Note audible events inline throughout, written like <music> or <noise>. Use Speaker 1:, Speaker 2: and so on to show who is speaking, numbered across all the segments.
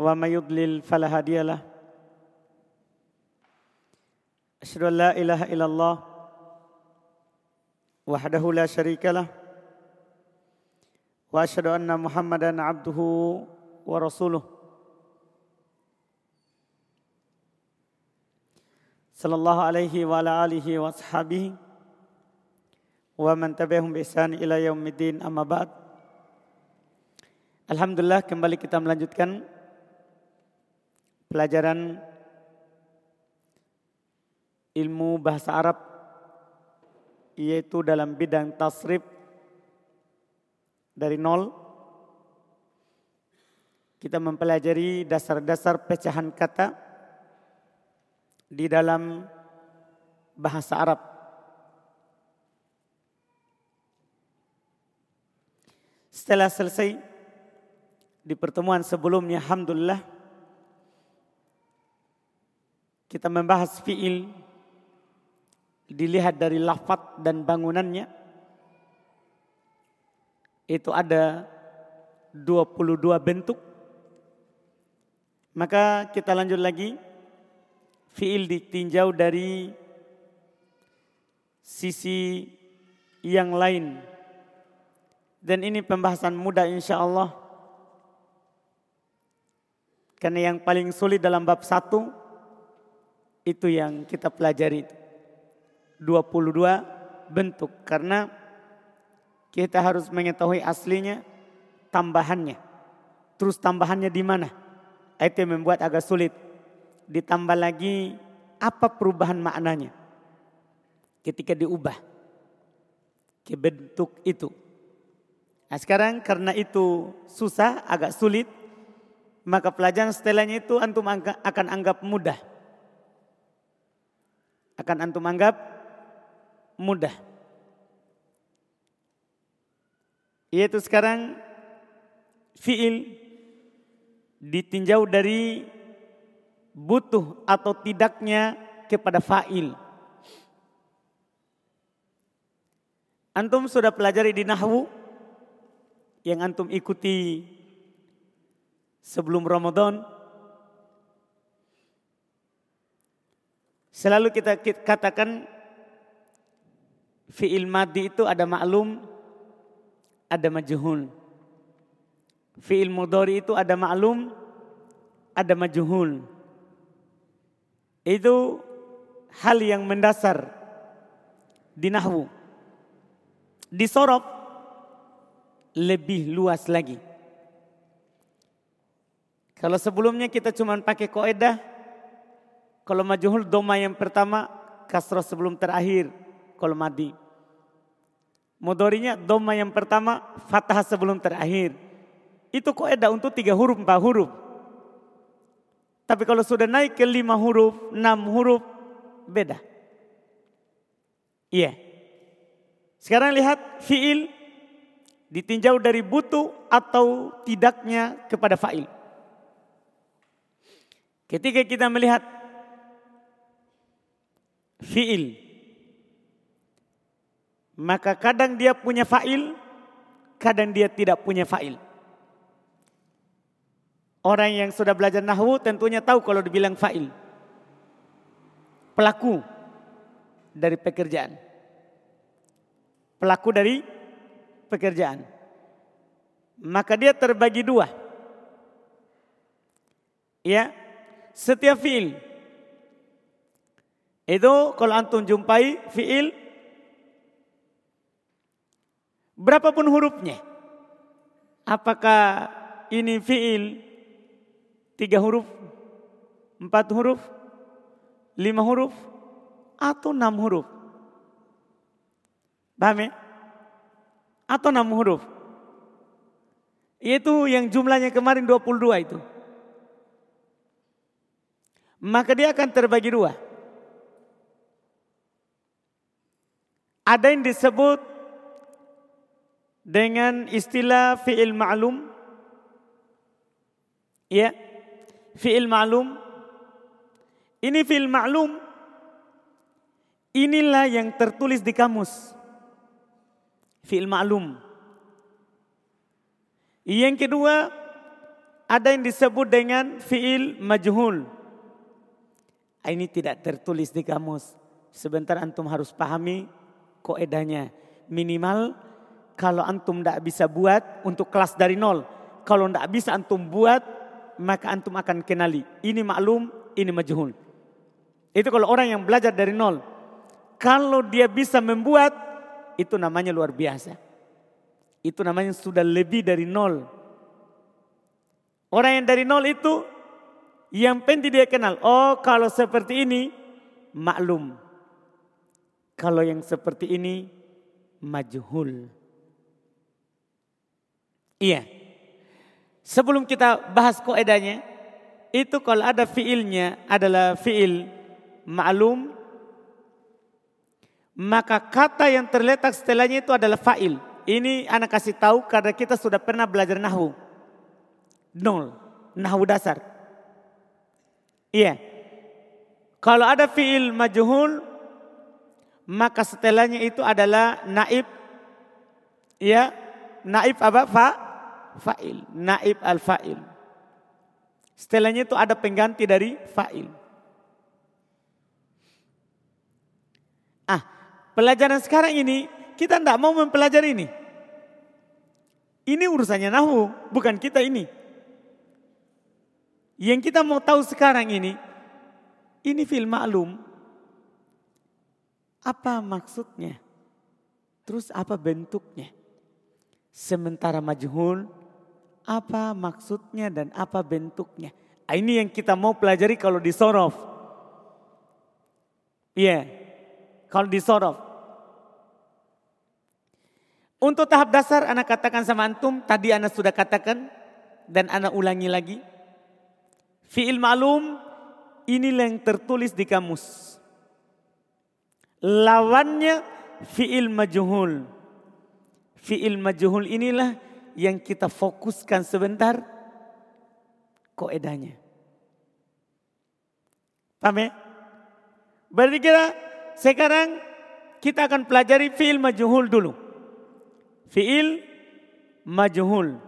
Speaker 1: وما يضلل فلا هادي له أشهد أن لا إله إلا الله وحده لا شريك له وأشهد أن محمدا عبده ورسوله صلى الله عليه وعلى آله وأصحابه ومن تبعهم بإحسان إلى يوم الدين أما بعد Alhamdulillah kembali kita melanjutkan pelajaran ilmu bahasa Arab yaitu dalam bidang tasrif dari nol kita mempelajari dasar-dasar pecahan kata di dalam bahasa Arab. Setelah selesai di pertemuan sebelumnya, Alhamdulillah, kita membahas fiil. Dilihat dari lafat dan bangunannya. Itu ada 22 bentuk. Maka kita lanjut lagi. Fiil ditinjau dari sisi yang lain. Dan ini pembahasan mudah insya Allah. Karena yang paling sulit dalam bab satu itu yang kita pelajari 22 bentuk karena kita harus mengetahui aslinya tambahannya. Terus tambahannya di mana? Itu yang membuat agak sulit. Ditambah lagi apa perubahan maknanya ketika diubah ke bentuk itu. Nah sekarang karena itu susah, agak sulit, maka pelajaran setelahnya itu antum akan anggap mudah akan antum anggap mudah. Yaitu sekarang fiil ditinjau dari butuh atau tidaknya kepada fa'il. Antum sudah pelajari di nahwu yang antum ikuti sebelum Ramadan Selalu kita katakan fi'il madi itu ada maklum, ada majhul. Fi'il mudhari itu ada maklum, ada majhul. Itu hal yang mendasar di nahwu. Di sorof lebih luas lagi. Kalau sebelumnya kita cuma pakai koedah kalau majuhul doma yang pertama kasroh sebelum terakhir. Kalau madi. Mudorinya doma yang pertama fathah sebelum terakhir. Itu kok ada untuk tiga huruf, empat huruf. Tapi kalau sudah naik ke lima huruf, enam huruf, beda. Iya. Sekarang lihat fiil ditinjau dari butuh atau tidaknya kepada fa'il. Ketika kita melihat fiil. Maka kadang dia punya fa'il, kadang dia tidak punya fa'il. Orang yang sudah belajar nahwu tentunya tahu kalau dibilang fa'il. Pelaku dari pekerjaan. Pelaku dari pekerjaan. Maka dia terbagi dua. Ya, setiap fiil itu kalau antum jumpai fiil berapapun hurufnya. Apakah ini fiil tiga huruf, empat huruf, lima huruf, atau enam huruf? Paham ya? Atau enam huruf. Itu yang jumlahnya kemarin 22 itu. Maka dia akan terbagi dua. Ada yang disebut dengan istilah fi'il ma'lum. Ya, fi'il ma'lum. Ini fi'il ma'lum. Inilah yang tertulis di kamus. Fi'il ma'lum. Yang kedua, ada yang disebut dengan fi'il majhul. Ini tidak tertulis di kamus. Sebentar antum harus pahami koedanya. Minimal kalau antum tidak bisa buat untuk kelas dari nol. Kalau tidak bisa antum buat maka antum akan kenali. Ini maklum, ini majhul. Itu kalau orang yang belajar dari nol. Kalau dia bisa membuat itu namanya luar biasa. Itu namanya sudah lebih dari nol. Orang yang dari nol itu yang penting dia kenal. Oh kalau seperti ini maklum. Kalau yang seperti ini majhul. Iya. Sebelum kita bahas koedanya, itu kalau ada fiilnya adalah fiil ma'lum, maka kata yang terletak setelahnya itu adalah fa'il. Ini anak kasih tahu karena kita sudah pernah belajar nahu. Nol, nahu dasar. Iya. Kalau ada fiil majhul, maka setelahnya itu adalah naib. Ya naib apa? Fa fa'il. Naib al fa'il setelahnya itu ada pengganti dari fa'il. Ah pelajaran sekarang ini kita tidak mau mempelajari ini. Ini urusannya nahu bukan kita ini. Yang kita mau tahu sekarang ini ini film maklum apa maksudnya? Terus apa bentuknya? Sementara majhul, apa maksudnya dan apa bentuknya? Ah, ini yang kita mau pelajari kalau di sorof. Iya, yeah. kalau di sorof. Untuk tahap dasar anak katakan sama antum, tadi anak sudah katakan dan anak ulangi lagi. Fi'il ma'lum inilah yang tertulis di kamus lawannya fiil majhul. Fiil majhul inilah yang kita fokuskan sebentar koedanya. Paham ya? Berarti kita sekarang kita akan pelajari fiil majhul dulu. Fiil majhul.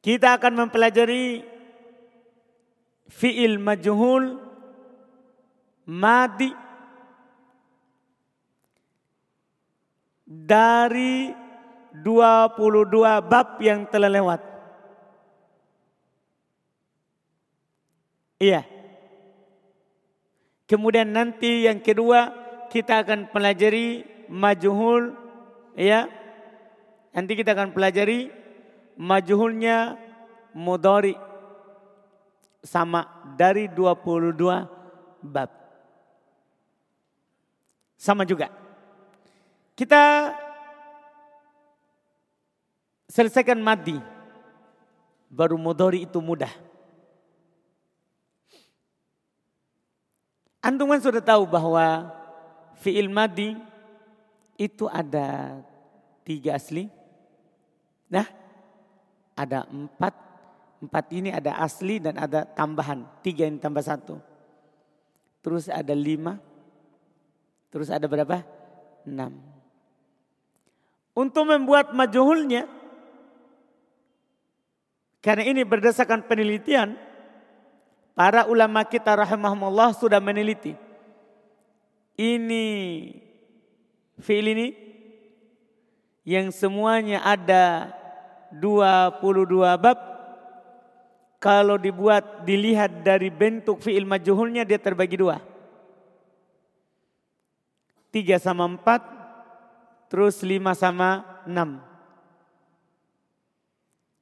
Speaker 1: Kita akan mempelajari fiil majhul madi dari 22 bab yang telah lewat. Iya. Kemudian nanti yang kedua kita akan pelajari majhul ya. Nanti kita akan pelajari majhulnya mudhari sama dari 22 bab. Sama juga. Kita selesaikan madi. Baru modori itu mudah. Antum kan sudah tahu bahwa fi'il madi itu ada tiga asli. Nah, ada empat Empat ini ada asli dan ada tambahan. Tiga yang tambah satu. Terus ada lima. Terus ada berapa? Enam. Untuk membuat majuhulnya. Karena ini berdasarkan penelitian. Para ulama kita rahimahumullah sudah meneliti. Ini fi'il ini yang semuanya ada 22 bab kalau dibuat dilihat dari bentuk fi'il majhulnya dia terbagi dua. Tiga sama empat, terus lima sama enam.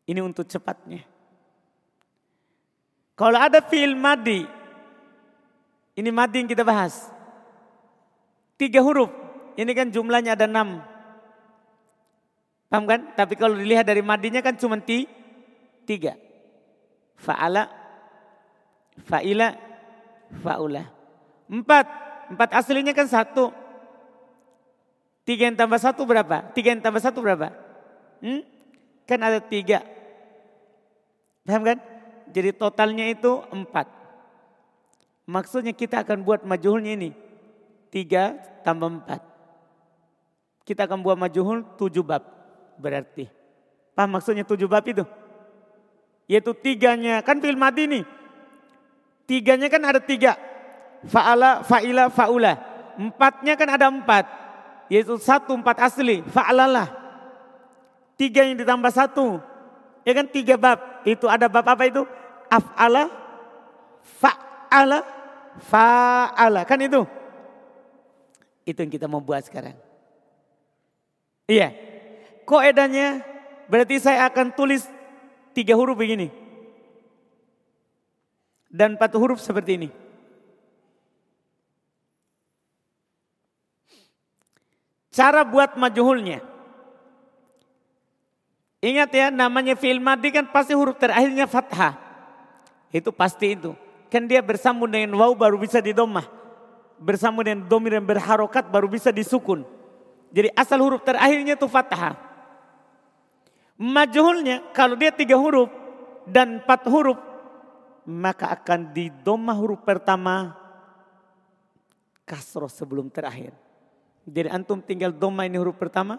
Speaker 1: Ini untuk cepatnya. Kalau ada fi'il madi, ini madi yang kita bahas. Tiga huruf, ini kan jumlahnya ada enam. Paham kan? Tapi kalau dilihat dari madinya kan cuma ti, tiga. Fa'ala, fa'ila, fa'ula. Empat. Empat aslinya kan satu. Tiga yang tambah satu berapa? Tiga yang tambah satu berapa? Hmm? Kan ada tiga. Paham kan? Jadi totalnya itu empat. Maksudnya kita akan buat majuhulnya ini. Tiga tambah empat. Kita akan buat majuhul tujuh bab. Berarti. Paham maksudnya tujuh bab itu? Yaitu tiganya. Kan film mati ini. Tiganya kan ada tiga. Fa'ala, fa'ila, fa'ula. Empatnya kan ada empat. Yaitu satu empat asli. Fa'alalah. Tiga yang ditambah satu. Ya kan tiga bab. Itu ada bab apa itu? Af'ala. Fa'ala. Fa'ala. Kan itu. Itu yang kita mau buat sekarang. Iya. Koedanya berarti saya akan tulis tiga huruf begini. Dan empat huruf seperti ini. Cara buat majuhulnya. Ingat ya namanya fi'il madi kan pasti huruf terakhirnya fathah. Itu pasti itu. Kan dia bersambung dengan waw baru bisa didomah. Bersambung dengan domir yang berharokat baru bisa disukun. Jadi asal huruf terakhirnya itu fathah. Majuhulnya kalau dia tiga huruf dan empat huruf maka akan didomah huruf pertama kasroh sebelum terakhir. Jadi antum tinggal doma ini huruf pertama.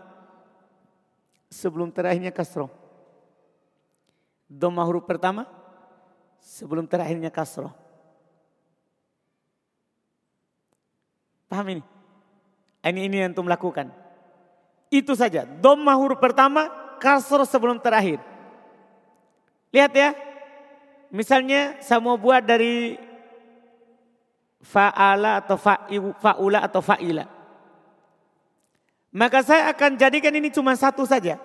Speaker 1: Sebelum terakhirnya kasroh. Doma huruf pertama. Sebelum terakhirnya kasroh. Paham ini? Ini ini yang antum lakukan. Itu saja. Doma huruf pertama. Kasroh sebelum terakhir. Lihat ya. Misalnya saya mau buat dari fa'ala atau fa'ula atau fa'ila. Maka saya akan jadikan ini cuma satu saja.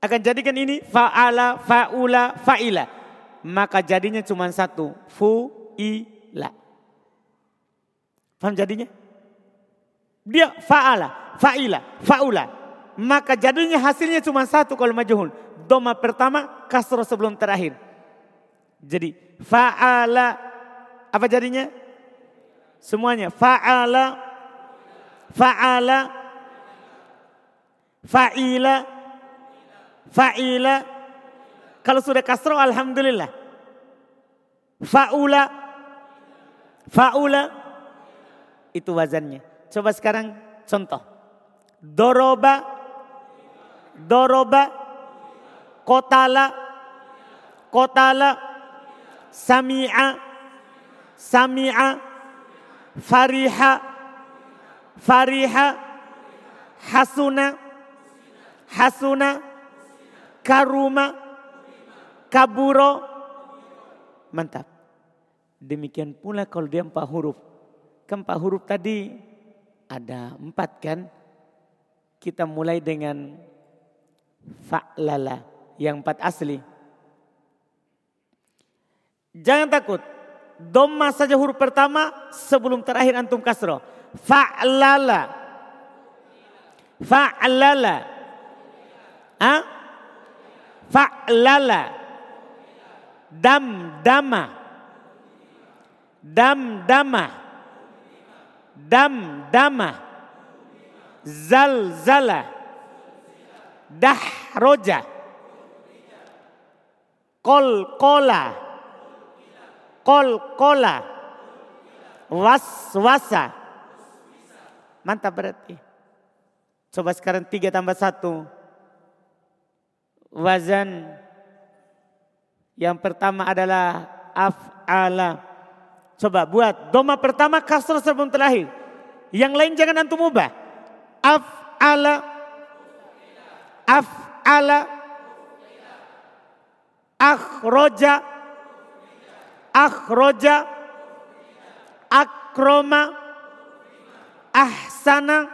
Speaker 1: Akan jadikan ini fa'ala, fa'ula, fa'ila. Maka jadinya cuma satu. Fu'ila. Paham jadinya? Dia fa'ala, fa'ila, fa'ula. Maka jadinya hasilnya cuma satu kalau majuhul. Doma pertama, kasroh sebelum terakhir. Jadi fa'ala, apa jadinya? Semuanya fa'ala, fa'ala, fa'ila, fa'ila. Kalau sudah kasro alhamdulillah. Fa'ula, fa'ula. Itu wazannya. Coba sekarang contoh. Doroba, doroba, kotala, kotala, sami'a, sami'a, fariha, fariha, hasuna, hasuna, karuma, kaburo. Mantap. Demikian pula kalau dia empat huruf. Kan empat huruf tadi ada empat kan. Kita mulai dengan fa'lala yang empat asli. Jangan takut. Doma saja huruf pertama sebelum terakhir antum kasro. Fa'lala. Fa'lala. Ha? Fa'lala. Dam dama. Dam dama. Dam dama. Zal zala. Dah roja. Kol kola. Kol kola. Was wasa. Mantap berarti. Coba sekarang tiga tambah satu wazan yang pertama adalah af'ala. Coba buat doma pertama kasr sebelum terakhir. Yang lain jangan antum ubah. Af'ala. Af'ala. Akhroja. Akhroja. Akroma. Ahsana.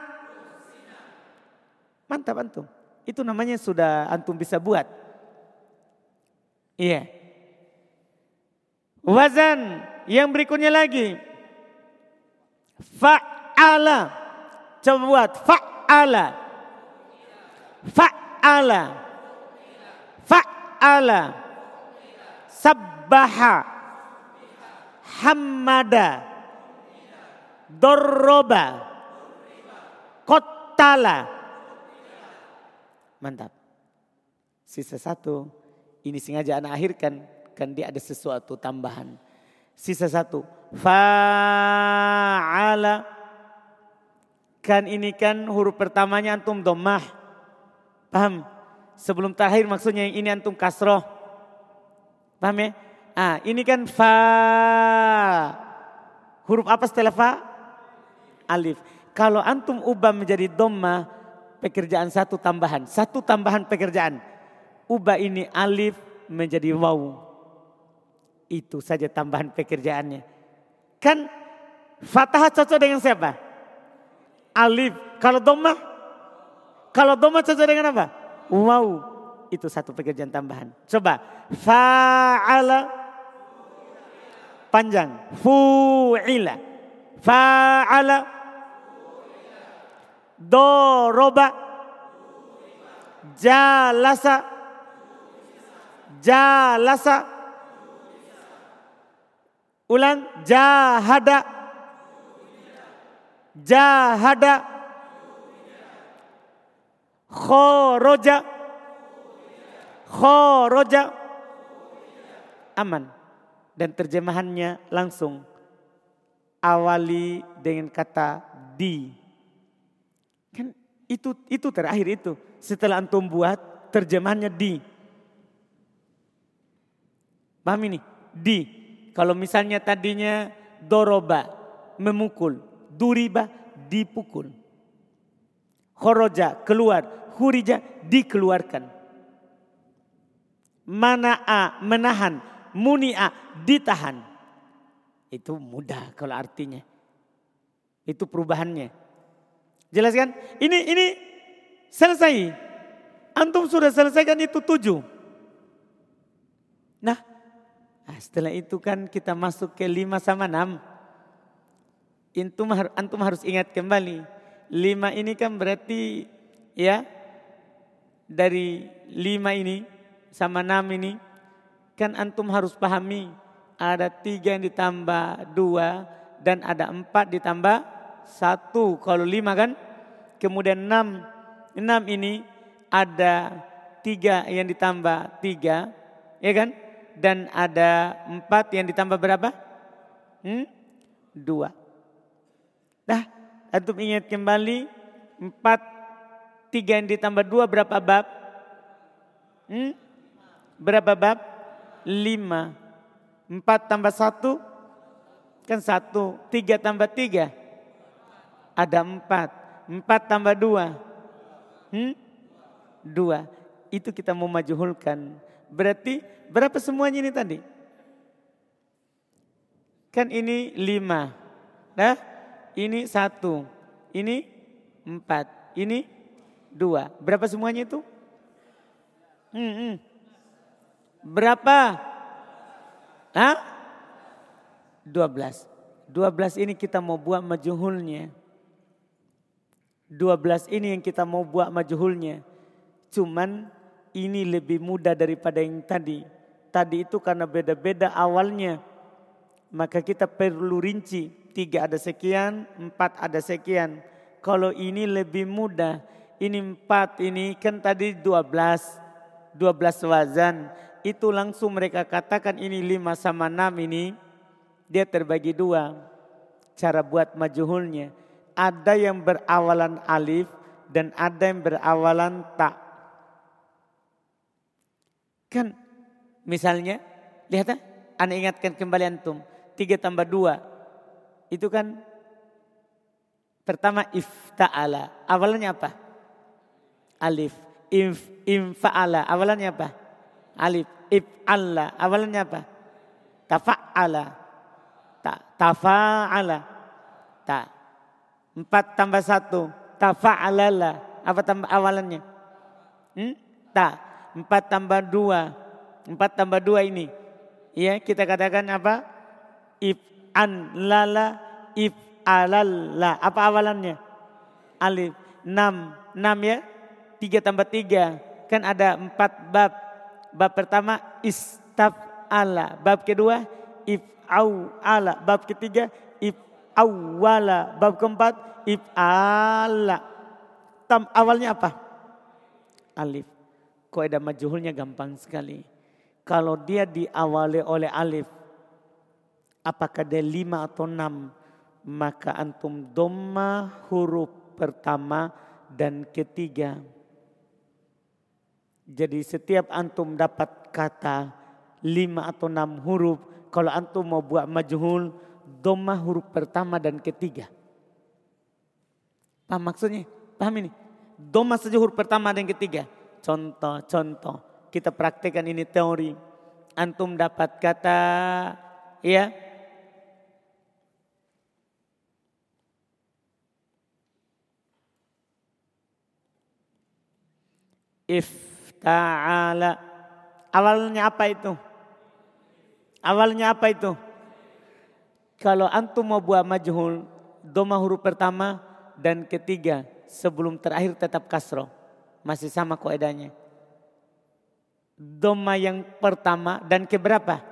Speaker 1: Mantap antum. Itu namanya sudah antum bisa buat. Iya. Wazan yang berikutnya lagi. Fa'ala. Coba buat fa'ala. Fa'ala. Fa'ala. fa'ala. Sabbaha. Hamada dorroba. Kotala mantap. Sisa satu. Ini sengaja anak akhirkan kan dia ada sesuatu tambahan. Sisa satu. Fa'ala. Kan ini kan huruf pertamanya antum domah paham? Sebelum terakhir maksudnya yang ini antum kasroh. Paham ya? Ah ini kan fa. Huruf apa setelah fa? Alif. Kalau antum ubah menjadi domah pekerjaan satu tambahan. Satu tambahan pekerjaan. Ubah ini alif menjadi waw. Itu saja tambahan pekerjaannya. Kan fathah cocok dengan siapa? Alif. Kalau doma? Kalau doma cocok dengan apa? Wow. Itu satu pekerjaan tambahan. Coba. Fa'ala. Panjang. Fu'ila. Fa'ala. Doroba. Jalasa. Jalasa Ulang jahada. Jahada. Khoroja. Khoroja. Aman. Dan terjemahannya langsung. Awali dengan kata di. Kan itu itu terakhir itu. Setelah antum buat terjemahannya di. Paham ini? Di. Kalau misalnya tadinya doroba, memukul. Duriba, dipukul. Horoja, keluar. Hurija, dikeluarkan. Mana'a, menahan. Muni'a, ditahan. Itu mudah kalau artinya. Itu perubahannya. Jelas kan? Ini, ini selesai. Antum sudah selesaikan itu tujuh. Nah, Nah, setelah itu kan kita masuk ke lima sama enam. Antum, antum harus ingat kembali. Lima ini kan berarti ya dari lima ini sama enam ini kan antum harus pahami ada tiga yang ditambah dua dan ada empat ditambah satu kalau lima kan kemudian enam enam ini ada tiga yang ditambah tiga ya kan dan ada empat yang ditambah berapa? Hmm? Dua. Dah, antum ingat kembali empat tiga yang ditambah dua berapa bab? Hmm? Berapa bab? Lima. Empat tambah satu kan satu. Tiga tambah tiga ada empat. Empat tambah dua. Hmm? Dua. Itu kita mau majuhulkan. Berarti berapa semuanya ini tadi? Kan ini lima. Nah, ini satu. Ini empat. Ini dua. Berapa semuanya itu? Hmm, hmm. Berapa? Hah? Dua belas. Dua belas ini kita mau buat majuhulnya. Dua belas ini yang kita mau buat majuhulnya. Cuman ini lebih mudah daripada yang tadi. Tadi itu karena beda-beda awalnya. Maka kita perlu rinci. Tiga ada sekian, empat ada sekian. Kalau ini lebih mudah. Ini empat, ini kan tadi dua belas. Dua belas wazan. Itu langsung mereka katakan ini lima sama enam ini. Dia terbagi dua. Cara buat majuhulnya. Ada yang berawalan alif dan ada yang berawalan tak. Kan misalnya, lihat ya, anda ingatkan kembali antum. Tiga tambah dua. Itu kan pertama ifta'ala. Awalnya apa? Alif. Inf, infa'ala. Awalannya apa? Alif. If'alla. Awalannya apa? Tafa'ala. Ta, tafa'ala. Ta. Empat tambah satu. Tafa'alala. Apa tambah awalannya? Hmm? Ta. Empat tambah dua. Empat tambah dua ini. Ya kita katakan apa? If an lala if alalla. Apa awalannya? Alif. Enam. Enam ya. Tiga tambah tiga. Kan ada empat bab. Bab pertama istaf ala. Bab kedua if'au ala. Bab ketiga if'awwala. Bab keempat if'ala. Tam awalnya apa? Alif. Kaidah majhulnya gampang sekali. Kalau dia diawali oleh alif, apakah dia lima atau enam? Maka antum doma huruf pertama dan ketiga. Jadi setiap antum dapat kata lima atau enam huruf, kalau antum mau buat majhul, doma huruf pertama dan ketiga. Paham maksudnya? Paham ini? Doma saja huruf pertama dan ketiga. Contoh-contoh. Kita praktekkan ini teori. Antum dapat kata ya Ifta'ala. Awalnya apa itu? Awalnya apa itu? Kalau antum mau buat majhul, doma huruf pertama dan ketiga sebelum terakhir tetap kasro. Masih sama koedanya. Doma yang pertama dan keberapa?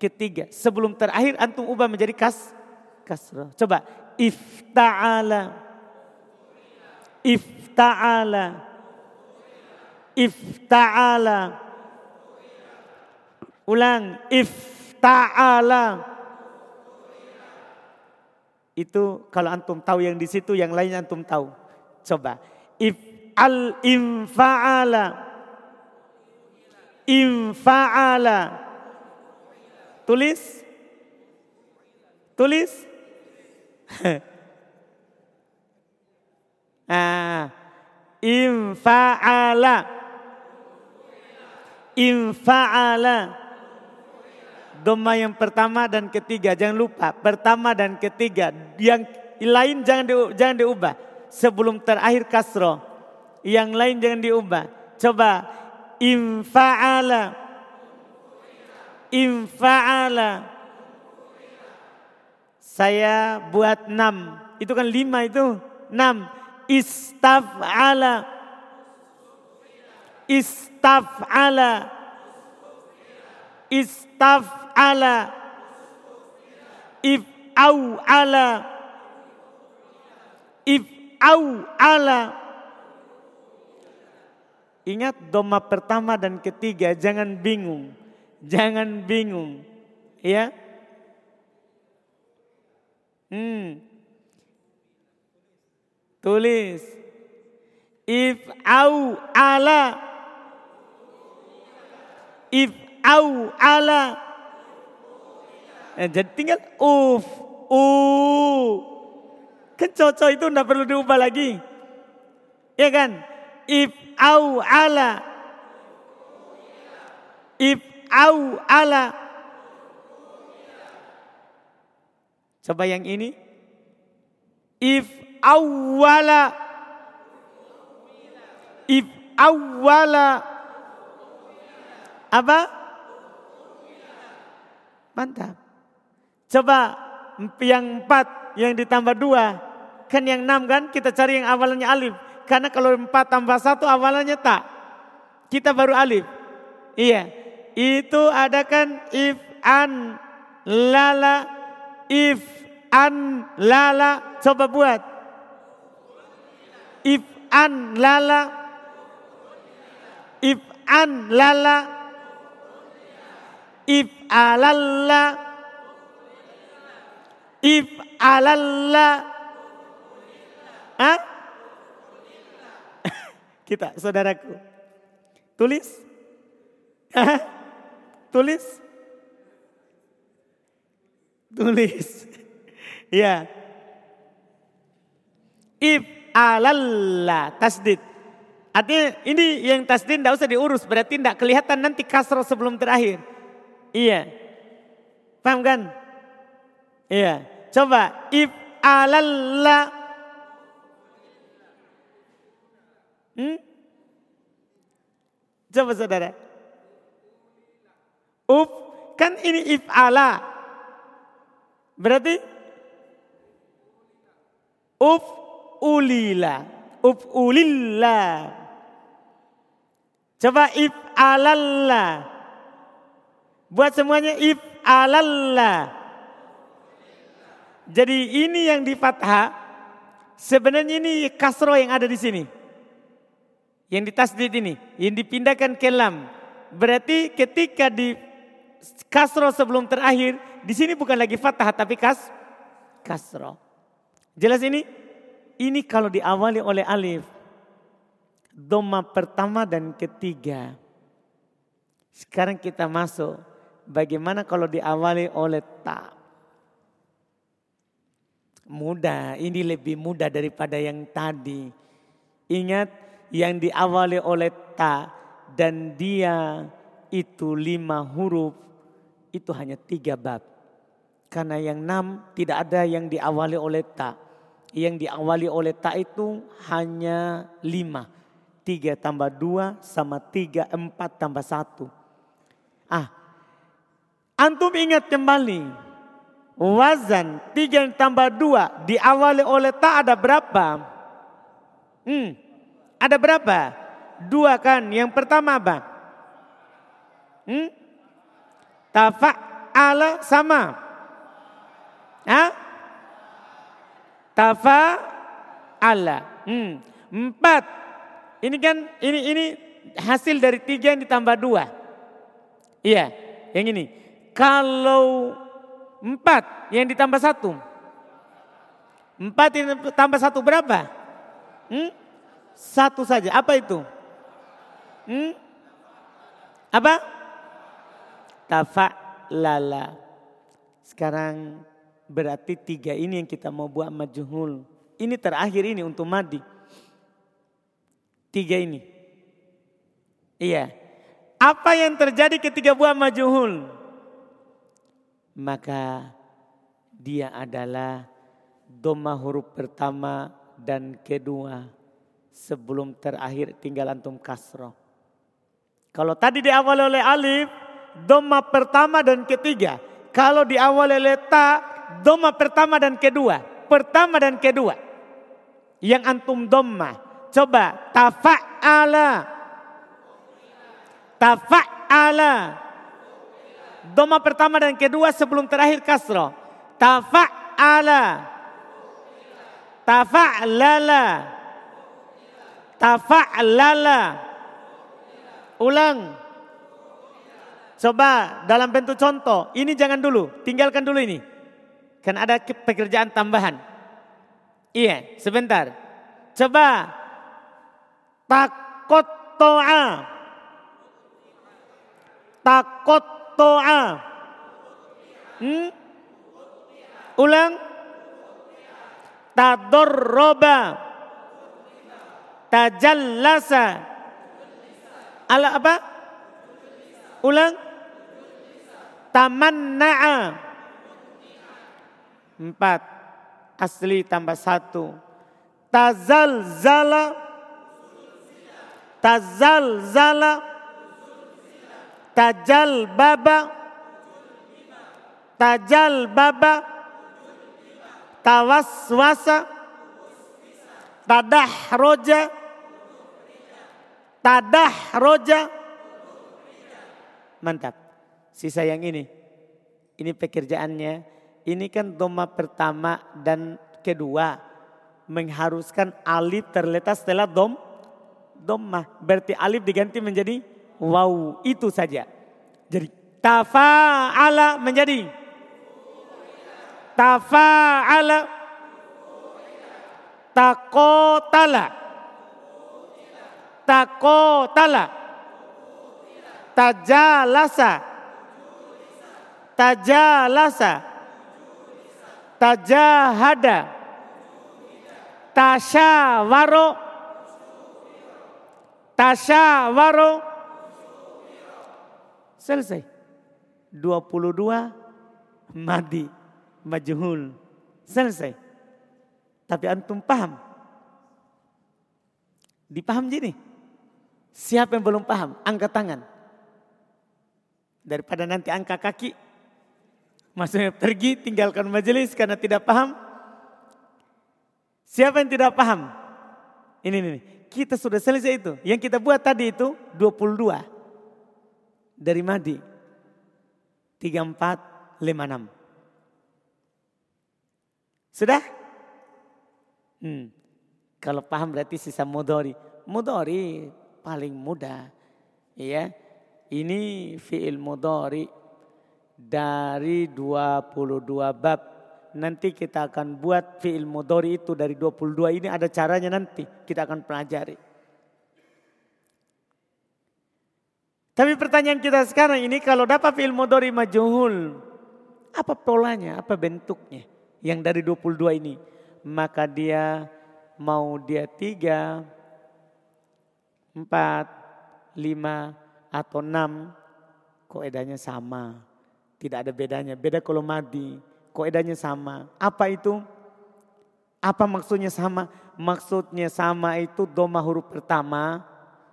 Speaker 1: Ketiga. Sebelum terakhir antum ubah menjadi kas kasro. Coba ifta'ala. Ifta'ala ifta'ala. Ulang, ifta'ala. Itu kalau antum tahu yang di situ, yang lainnya antum tahu. Coba. If al infa'ala. Infa'ala. Tulis. Tulis. <laughs> ah, infa'ala infa'ala. Doma yang pertama dan ketiga jangan lupa. Pertama dan ketiga yang lain jangan di, jangan diubah. Sebelum terakhir kasro. Yang lain jangan diubah. Coba infa'ala. Infa'ala. Saya buat enam. Itu kan lima itu. Enam. Istaf'ala istaf'ala istaf'ala if'au'ala if'au'ala Ingat doma pertama dan ketiga jangan bingung. Jangan bingung. Ya. Hmm. Tulis. If au ala if au ala. Eh, jadi tinggal uf u. Kan cocok itu enggak perlu diubah lagi. Ya kan? If au ala. If au ala. Coba yang ini. If awwala. If awwala apa? Mantap. Coba yang empat, yang ditambah dua. Kan yang enam kan kita cari yang awalnya alif. Karena kalau empat tambah satu awalnya tak. Kita baru alif. Iya. Itu ada kan if an lala if an lala coba buat if an lala if an lala if alalla. If alalla. Hah? <laughs> kita saudaraku. Tulis. Tulis. Tulis. <laughs> Ya if alalla tasdid. Artinya ini yang tasdid tidak usah diurus berarti tidak kelihatan nanti kasro sebelum terakhir. Iya. Paham kan? Iya. Coba if alalla hmm? Coba saudara. Up kan ini if ala. Berarti up ulila. Up ulillah. Coba if alalla. Buat semuanya if alalla. Jadi ini yang di fathah. Sebenarnya ini kasro yang ada di sini. Yang di tasdid ini. Yang dipindahkan ke lam. Berarti ketika di kasro sebelum terakhir. Di sini bukan lagi fathah tapi kas, kasro. Jelas ini? Ini kalau diawali oleh alif. Doma pertama dan ketiga. Sekarang kita masuk. Bagaimana kalau diawali oleh ta? Mudah, ini lebih mudah daripada yang tadi. Ingat yang diawali oleh ta dan dia itu lima huruf itu hanya tiga bab. Karena yang enam tidak ada yang diawali oleh ta. Yang diawali oleh ta itu hanya lima. Tiga tambah dua sama tiga, empat tambah satu. Ah, antum ingat kembali wazan tiga tambah dua diawali oleh ta ada berapa? Hmm, ada berapa? Dua kan. Yang pertama apa? Hmm? ala sama. Hah? ala. Hmm. Empat. Ini kan ini ini hasil dari tiga yang ditambah dua. Iya, yang ini. Kalau Empat yang ditambah satu. Empat yang ditambah satu berapa? Hmm? Satu saja. Apa itu? Hmm? Apa? lala. Sekarang berarti tiga ini yang kita mau buat majuhul. Ini terakhir ini untuk madi. Tiga ini. Iya. Apa yang terjadi ketika buat majuhul? Maka dia adalah doma huruf pertama dan kedua sebelum terakhir tinggal antum kasroh. Kalau tadi diawali oleh alif, doma pertama dan ketiga. Kalau diawali oleh ta, doma pertama dan kedua. Pertama dan kedua. Yang antum doma. Coba tafa'ala. Tafa'ala. Doma pertama dan kedua sebelum terakhir kasro. Tafa'ala. Tafa'lala. Tafa'lala. Ulang. Coba dalam bentuk contoh. Ini jangan dulu. Tinggalkan dulu ini. Kan ada pekerjaan tambahan. Iya, sebentar. Coba. Takot to'a. Takot to'a. Hmm? Ulang. Tadorroba. Tajallasa. Ala apa? Ulang. Tamanna'a. Empat. Asli tambah satu. Tazal zala. Tajal baba. Tajal baba. Tawaswasa. Tadah roja. Tadah roja. Mantap. Sisa yang ini. Ini pekerjaannya. Ini kan doma pertama dan kedua. Mengharuskan alif terletak setelah dom domah berarti alif diganti menjadi Wow, itu saja. Jadi tafa'ala menjadi. Tafa'ala. Takotala. Takotala. Tajalasa. Tajalasa. Tajahada. Tasyawaro. Tasyawaro Selesai. 22 madi majhul. Selesai. Tapi antum paham? Dipaham jadi? Siapa yang belum paham? Angkat tangan. Daripada nanti angkat kaki. Maksudnya pergi tinggalkan majelis karena tidak paham. Siapa yang tidak paham? Ini, ini. Kita sudah selesai itu. Yang kita buat tadi itu 22. Dari Madi. 34, 56. Sudah? Hmm. Kalau paham berarti sisa mudori. Mudori paling mudah. Ya. Ini fi'il mudori dari 22 bab. Nanti kita akan buat fi'il mudori itu dari 22 ini ada caranya nanti. Kita akan pelajari. Tapi pertanyaan kita sekarang ini kalau dapat fi'il mudori majuhul. Apa polanya, apa bentuknya yang dari 22 ini. Maka dia mau dia tiga, empat, lima, atau enam. Koedanya sama. Tidak ada bedanya. Beda kalau madi. Koedanya sama. Apa itu? Apa maksudnya sama? Maksudnya sama itu doma huruf pertama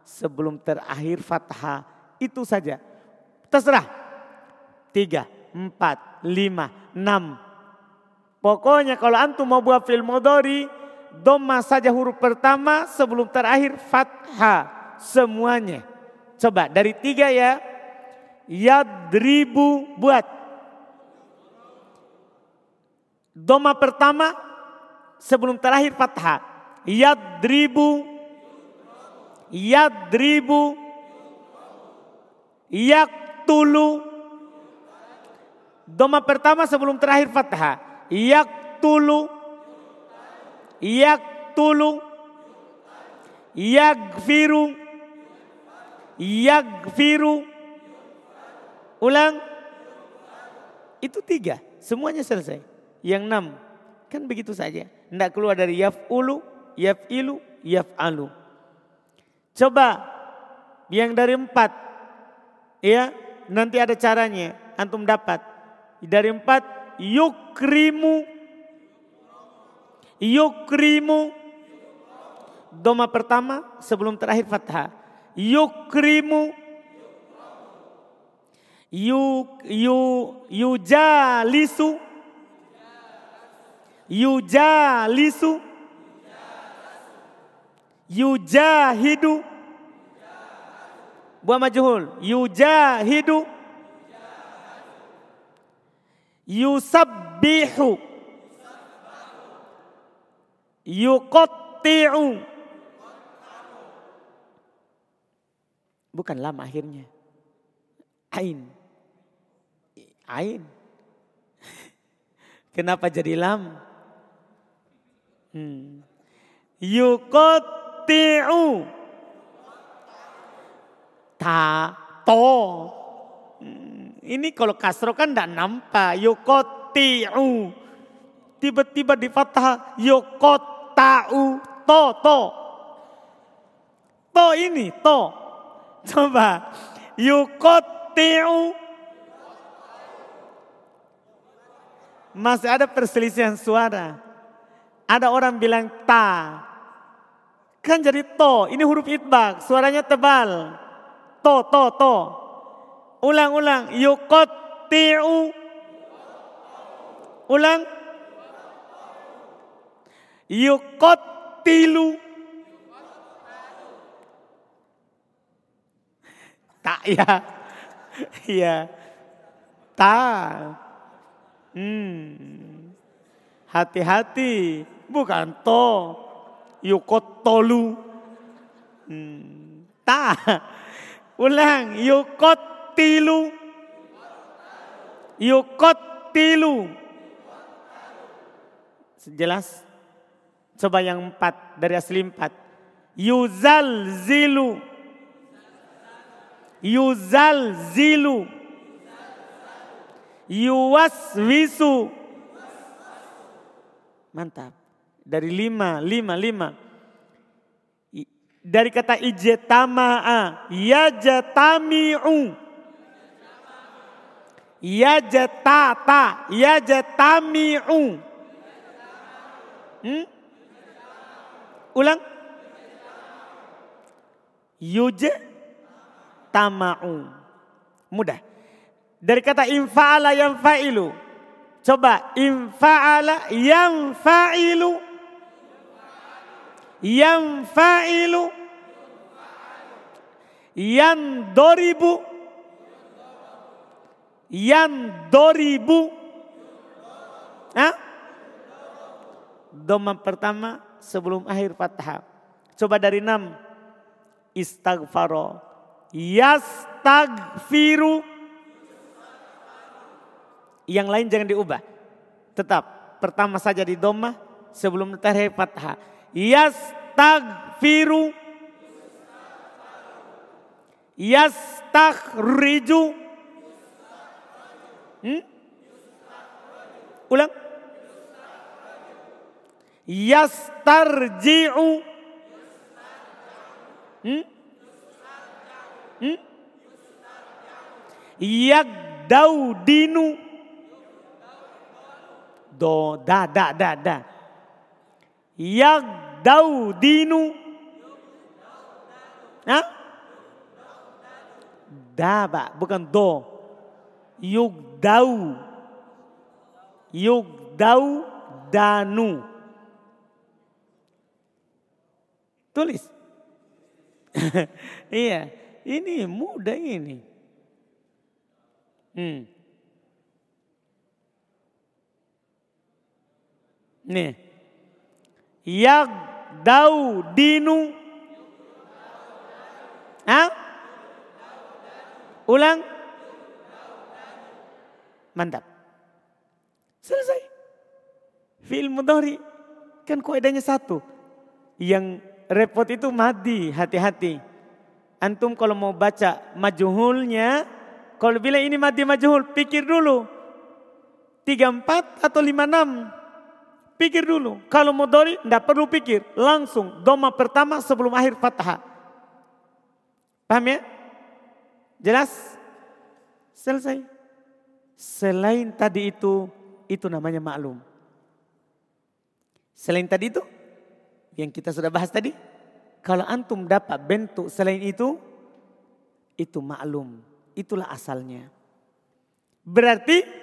Speaker 1: sebelum terakhir fathah. Itu saja. Terserah. Tiga, empat, lima, enam. Pokoknya kalau antum mau buat film modori, doma saja huruf pertama sebelum terakhir fathah. Semuanya. Coba dari tiga ya. Yadribu buat. Doma pertama sebelum terakhir fathah. Yadribu. Yadribu. Yaktulu. Doma pertama sebelum terakhir fathah. Yaktulu. Yaktulu. Yagfiru. Yagfiru. Ulang. Itu tiga. Semuanya selesai. Yang enam. Kan begitu saja. Tidak keluar dari yaf'ulu, yaf'ilu, yaf'alu. Coba yang dari empat. Ya, nanti ada caranya. Antum dapat. Dari empat, yukrimu. Yukrimu. Doma pertama sebelum terakhir fathah. Yukrimu yu yu yujalisu yujalisu yujahidu buah majhul yujahidu yusabbihu yuqatti'u bukan lam akhirnya ain Ain. Kenapa jadi lam? Hmm. Yukotiu. Ta, to. Hmm. Ini kalau kasro kan tidak nampak. Yukotiu. Tiba-tiba di fathah. Yukotau. To, to. To ini, to. Coba. Yukotiu masih ada perselisihan suara. Ada orang bilang ta. Kan jadi to, ini huruf itbak, suaranya tebal. To, to, to. Ulang-ulang, yukotiu. Ulang. Yukotilu. Tak <laughs> ya. Iya. Tak. Hmm. Hati-hati, bukan to. Yukot tolu. Hmm. Ta. Ulang, yukot tilu. Yukot tilu. Jelas? Coba yang empat, dari asli empat. Yuzal zilu. Yuzal zilu yuwaswisu. Mantap. Dari lima, lima, lima. Dari kata ijtama'a, yajtami'u. Yajtata, yajtami'u. Hmm? Ulang. Yujtama'u. Mudah. Dari kata infa'ala yang fa'ilu. Coba infa'ala yang fa'ilu. Yang fa'ilu. Yang doribu. Yang doribu. Doma pertama sebelum akhir fathah. Coba dari enam. Istaghfaro. Yastagfiru. Yang lain jangan diubah. Tetap pertama saja di doma sebelum terakhir fathah. Yastagfiru. Yastaghriju. Hmm? Ulang. Yastarji'u. Hmm? Hmm? Yagdaudinu. Do, da, da, da, da. Yagdaudinu. Hah? Daba, bukan do. Yugdau. Yugdau danu. Tulis. <laughs> iya, ini mudah ini. Hmm. Nih. Yak dau dinu. Hah? Ulang. Mantap. Selesai. Fi'il mudhari. Kan kaidahnya satu. Yang repot itu madi, hati-hati. Antum kalau mau baca majuhulnya, kalau bilang ini madi majuhul, pikir dulu. Tiga empat atau lima enam. Pikir dulu. Kalau mau dori, tidak perlu pikir. Langsung doma pertama sebelum akhir fathah. Paham ya? Jelas? Selesai. Selain tadi itu, itu namanya maklum. Selain tadi itu, yang kita sudah bahas tadi. Kalau antum dapat bentuk selain itu, itu maklum. Itulah asalnya. Berarti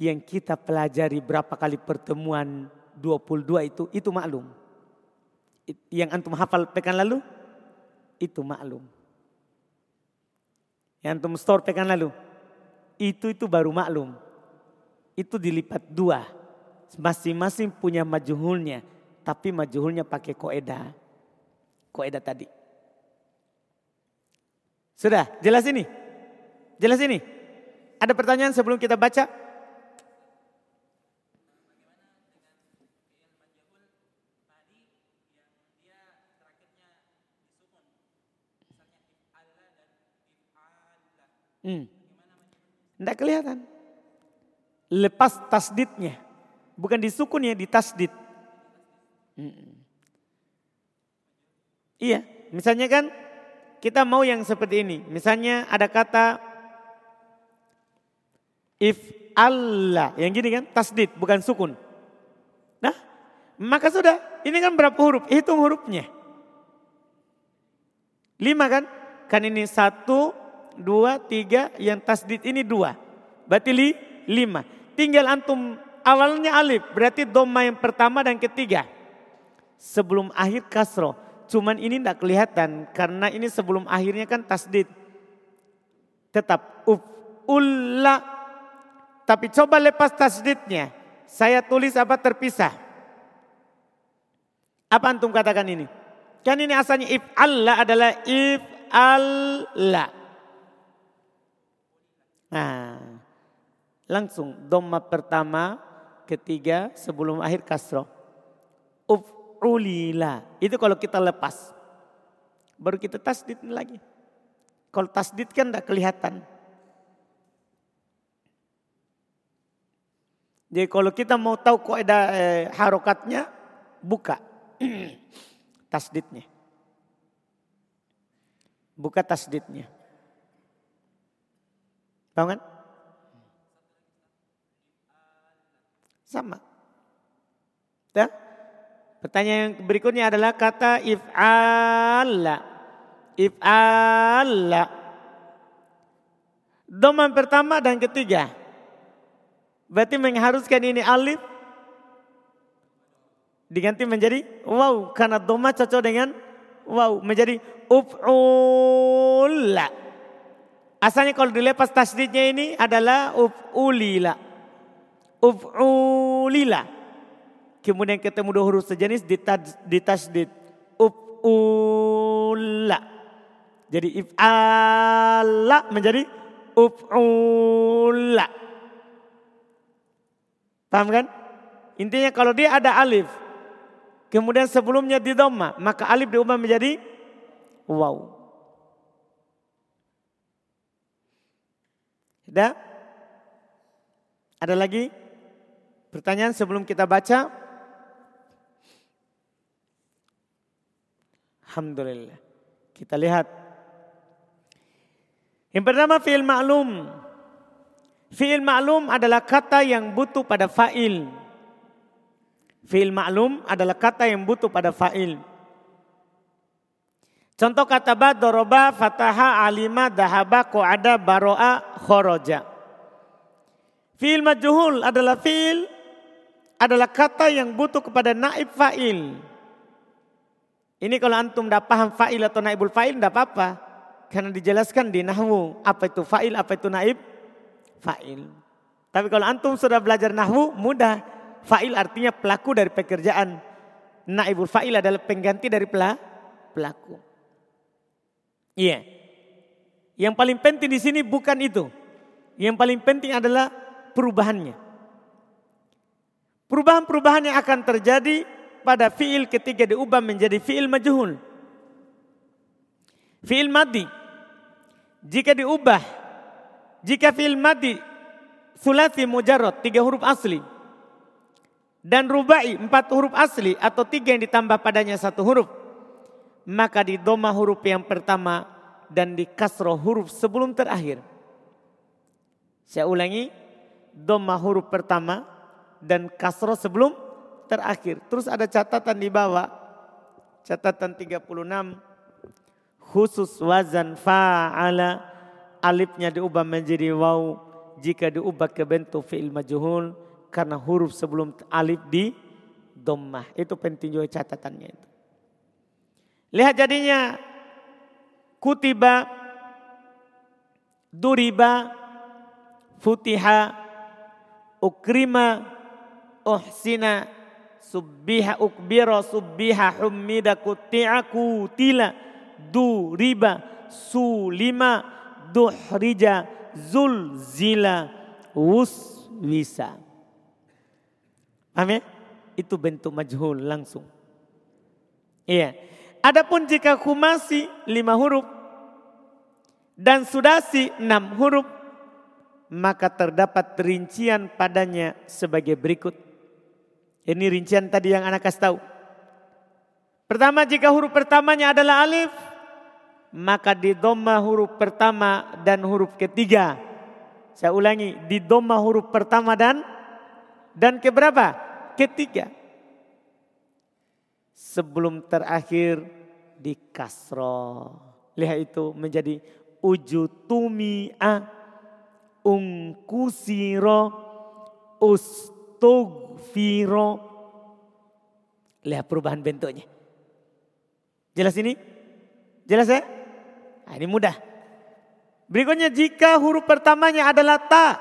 Speaker 1: yang kita pelajari berapa kali pertemuan 22 itu, itu maklum. Yang antum hafal pekan lalu, itu maklum. Yang antum store pekan lalu, itu itu baru maklum. Itu dilipat dua. Masing-masing punya majuhulnya tapi majuhulnya pakai koeda. Koeda tadi. Sudah, jelas ini? Jelas ini? Ada pertanyaan sebelum kita baca? Hmm. Tidak kelihatan. Lepas tasdidnya. Bukan disukun ya, di tasdid. Iya, misalnya kan kita mau yang seperti ini. Misalnya ada kata if Allah, yang gini kan tasdid bukan sukun. Nah, maka sudah, ini kan berapa huruf? Hitung hurufnya. Lima kan? Kan ini satu, dua, tiga, yang tasdid ini dua. Berarti li, lima. Tinggal antum awalnya alif, berarti doma yang pertama dan ketiga sebelum akhir kasro. Cuman ini tidak kelihatan karena ini sebelum akhirnya kan tasdid. Tetap uf ulla. Tapi coba lepas tasdidnya. Saya tulis apa terpisah. Apa antum katakan ini? Kan ini asalnya if Allah adalah if Allah. Nah, langsung doma pertama, ketiga sebelum akhir kasro. Uf ulila. Itu kalau kita lepas. Baru kita tasdid lagi. Kalau tasdid kan tidak kelihatan. Jadi kalau kita mau tahu ada eh, harokatnya, buka <clears throat> tasdidnya. Buka tasdidnya. Tahu kan? Sama. Dah? Pertanyaan berikutnya adalah kata if'ala. If'ala. Doman pertama dan ketiga. Berarti mengharuskan ini alif diganti menjadi wow karena doma cocok dengan wow menjadi uf'ula. Asalnya kalau dilepas tasdidnya ini adalah uf'ulila. Uf'ulila. Kemudian ketemu dua huruf sejenis ditasdid. Uf'ula. Jadi if'ala menjadi uf'ula. Paham kan? Intinya kalau dia ada alif. Kemudian sebelumnya di doma. Maka alif diubah menjadi wow. Sudah? Ada lagi pertanyaan sebelum kita baca? Alhamdulillah. Kita lihat. Yang pertama fi'il ma'lum. Fi'il ma'lum adalah kata yang butuh pada fa'il. Fi'il ma'lum adalah kata yang butuh pada fa'il. Contoh kata ba, doroba, fataha, alima, dahaba, ada baro'a, khoroja. Fi'il majhul adalah fi'il adalah kata yang butuh kepada naib fa'il. Ini kalau antum tidak paham fa'il atau naibul fa'il tidak apa-apa. Karena dijelaskan di nahwu apa itu fa'il, apa itu naib fa'il. Tapi kalau antum sudah belajar nahwu mudah. Fa'il artinya pelaku dari pekerjaan. Naibul fa'il adalah pengganti dari pelaku. Iya. Yang paling penting di sini bukan itu. Yang paling penting adalah perubahannya. Perubahan-perubahan yang akan terjadi pada fiil ketika diubah menjadi fiil majhul. Fiil madi. Jika diubah, jika fiil madi sulasi mujarrad, tiga huruf asli. Dan rubai, empat huruf asli atau tiga yang ditambah padanya satu huruf maka di doma huruf yang pertama dan di kasroh huruf sebelum terakhir. Saya ulangi, doma huruf pertama dan kasroh sebelum terakhir. Terus ada catatan di bawah, catatan 36, khusus wazan fa'ala, alifnya diubah menjadi waw jika diubah ke bentuk fi'il majhul karena huruf sebelum alif di dommah. Itu penting juga catatannya itu. Lihat jadinya kutiba, duriba, futiha, ukrima, uhsina, subbiha, ukbira, subbiha, hummida, kuti'a, kutila, duriba, sulima, duhrija, wuswisa. Paham ya? Itu bentuk majhul langsung. Iya. Adapun jika kumasi lima huruf dan sudasi enam huruf, maka terdapat rincian padanya sebagai berikut. Ini rincian tadi yang anak kasih tahu. Pertama jika huruf pertamanya adalah alif, maka di doma huruf pertama dan huruf ketiga. Saya ulangi, di doma huruf pertama dan dan keberapa? Ketiga sebelum terakhir di kasro. Lihat itu menjadi ujutumi'a ungkusiro ustugfiro. Lihat perubahan bentuknya. Jelas ini? Jelas ya? Nah, ini mudah. Berikutnya jika huruf pertamanya adalah ta.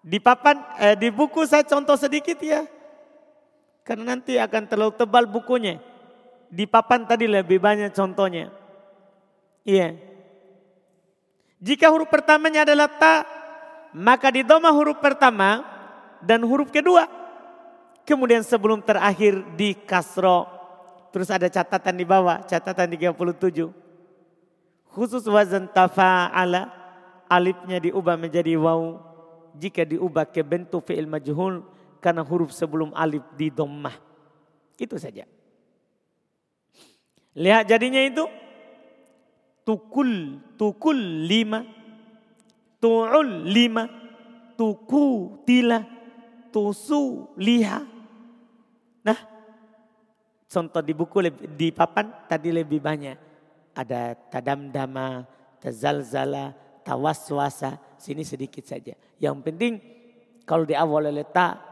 Speaker 1: Di papan, eh, di buku saya contoh sedikit ya. Karena nanti akan terlalu tebal bukunya. Di papan tadi lebih banyak contohnya. Iya. Jika huruf pertamanya adalah ta, maka di doma huruf pertama dan huruf kedua. Kemudian sebelum terakhir di kasro. Terus ada catatan di bawah, catatan 37. Khusus wazan tafa'ala, alifnya diubah menjadi waw. Jika diubah ke bentuk fi'il majhul, karena huruf sebelum alif di dommah. Itu saja. Lihat jadinya itu. Tukul, tukul lima. Tu'ul lima. Tuku tila. Tusu liha. Nah, contoh di buku di papan tadi lebih banyak. Ada tadamdama, tazalzala, tawaswasa. Sini sedikit saja. Yang penting kalau di awal letak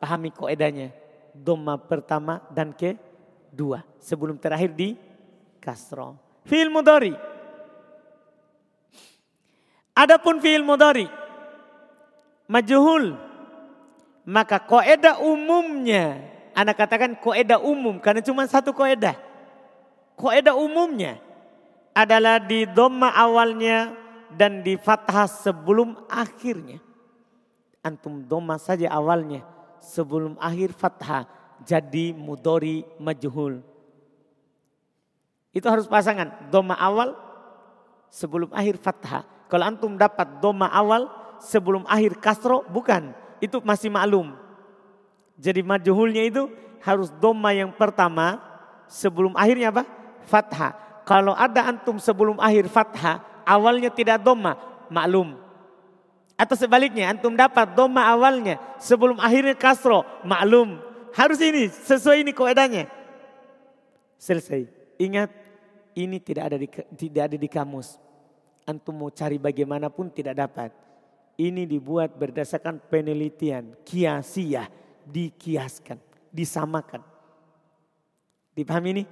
Speaker 1: pahami koedanya. Doma pertama dan ke dua. Sebelum terakhir di kasro. Fi'il mudhari. Adapun fi'il mudhari majhul maka koedah umumnya anak katakan koedah umum karena cuma satu koedah. Koedah umumnya adalah di doma awalnya dan di fathah sebelum akhirnya. Antum doma saja awalnya sebelum akhir fathah jadi mudori majhul. Itu harus pasangan doma awal sebelum akhir fathah. Kalau antum dapat doma awal sebelum akhir kasro bukan. Itu masih maklum. Jadi majhulnya itu harus doma yang pertama sebelum akhirnya apa? Fathah. Kalau ada antum sebelum akhir fathah awalnya tidak doma maklum. Atau sebaliknya antum dapat doma awalnya sebelum akhirnya kasro maklum. Harus ini sesuai ini koedanya. Selesai. Ingat ini tidak ada di tidak ada di kamus. Antum mau cari bagaimanapun tidak dapat. Ini dibuat berdasarkan penelitian, kiasiah, dikiaskan, disamakan. Dipahami ini?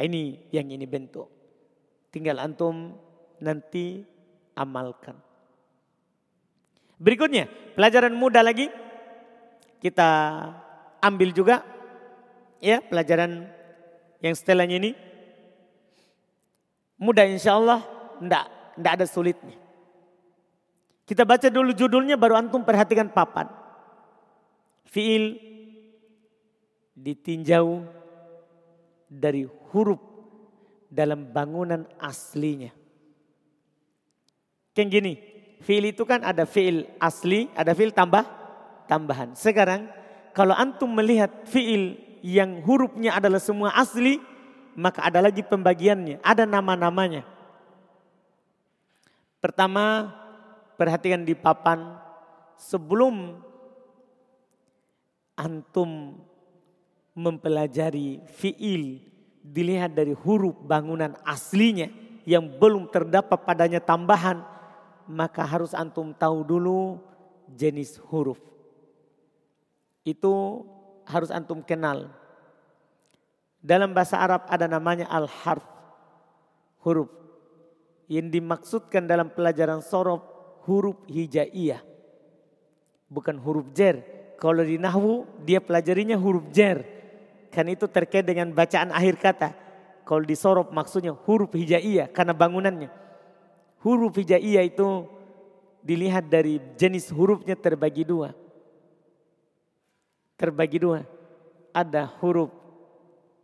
Speaker 1: Ini yang ini bentuk. Tinggal antum nanti amalkan. Berikutnya, pelajaran mudah lagi. Kita ambil juga ya pelajaran yang setelahnya ini. Mudah insya Allah, enggak, enggak ada sulitnya. Kita baca dulu judulnya baru antum perhatikan papan. Fiil ditinjau dari huruf dalam bangunan aslinya. Kayak gini, fiil itu kan ada fiil asli, ada fiil tambah, tambahan. Sekarang kalau antum melihat fiil yang hurufnya adalah semua asli, maka ada lagi pembagiannya, ada nama-namanya. Pertama, perhatikan di papan sebelum antum mempelajari fiil dilihat dari huruf bangunan aslinya yang belum terdapat padanya tambahan maka harus antum tahu dulu jenis huruf. Itu harus antum kenal. Dalam bahasa Arab ada namanya al-harf huruf. Yang dimaksudkan dalam pelajaran sorof huruf hijaiyah. Bukan huruf jer. Kalau di nahwu dia pelajarinya huruf jer. Kan itu terkait dengan bacaan akhir kata. Kalau di sorof maksudnya huruf hijaiyah karena bangunannya huruf hijaiyah itu dilihat dari jenis hurufnya terbagi dua terbagi dua ada huruf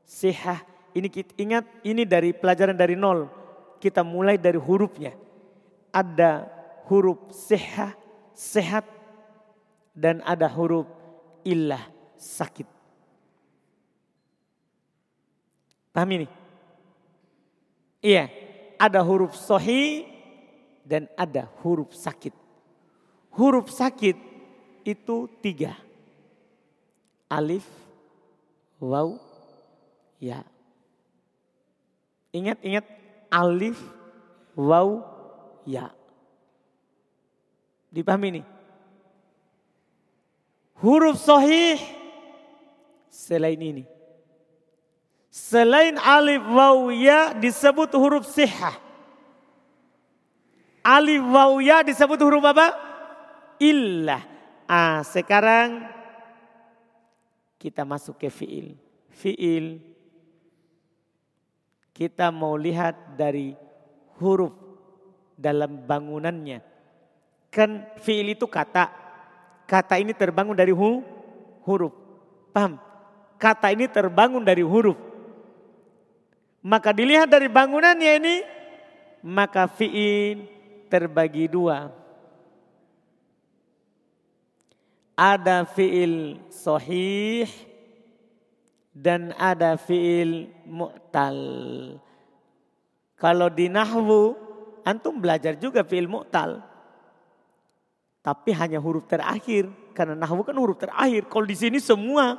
Speaker 1: sihah. Ini kita ingat ini dari pelajaran dari nol. Kita mulai dari hurufnya. Ada huruf sihah, sehat. Dan ada huruf illah, sakit. Paham ini? Iya, ada huruf sohi dan ada huruf sakit. Huruf sakit itu tiga. Alif, waw, Ya. Ingat, ingat alif, waw, ya. Dipahami ini? Huruf sahih selain ini. Selain alif, waw, ya disebut huruf sihah. Alif, waw, ya disebut huruf apa? Illah. Ah, sekarang kita masuk ke fiil. Fiil kita mau lihat dari huruf dalam bangunannya. Kan fiil itu kata. Kata ini terbangun dari hu, huruf. Paham? Kata ini terbangun dari huruf. Maka dilihat dari bangunannya ini, maka fiil terbagi dua. Ada fiil sahih dan ada fiil mu'tal. Kalau di nahwu antum belajar juga fiil mu'tal. Tapi hanya huruf terakhir karena nahwu kan huruf terakhir. Kalau di sini semua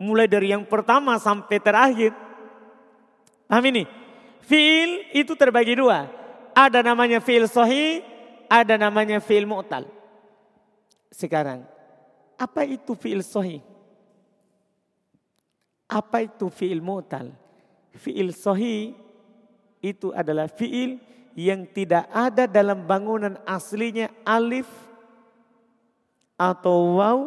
Speaker 1: mulai dari yang pertama sampai terakhir. Paham ini? Fiil itu terbagi dua. Ada namanya fiil sahih, ada namanya fiil mu'tal. Sekarang, apa itu fiil sahih? Apa itu fi'il mu'tal? Fi'il sohi itu adalah fi'il yang tidak ada dalam bangunan aslinya alif atau waw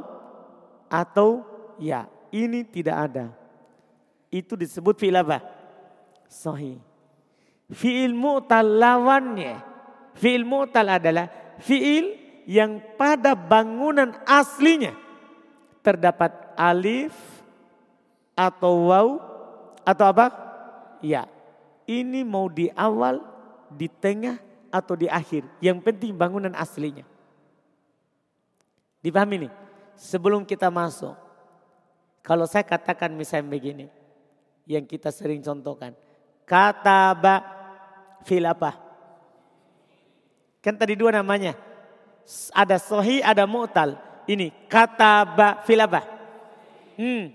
Speaker 1: atau ya. Ini tidak ada. Itu disebut fi'il apa? Sohi. Fi'il mu'tal lawannya. Fi'il mu'tal adalah fi'il yang pada bangunan aslinya terdapat alif atau waw atau apa? Ya. Ini mau di awal, di tengah atau di akhir. Yang penting bangunan aslinya. Dipahami nih? Sebelum kita masuk. Kalau saya katakan misalnya begini. Yang kita sering contohkan. Kata ba fil apa? Kan tadi dua namanya ada sohi, ada mu'tal. Ini kata ba filabah. Hmm.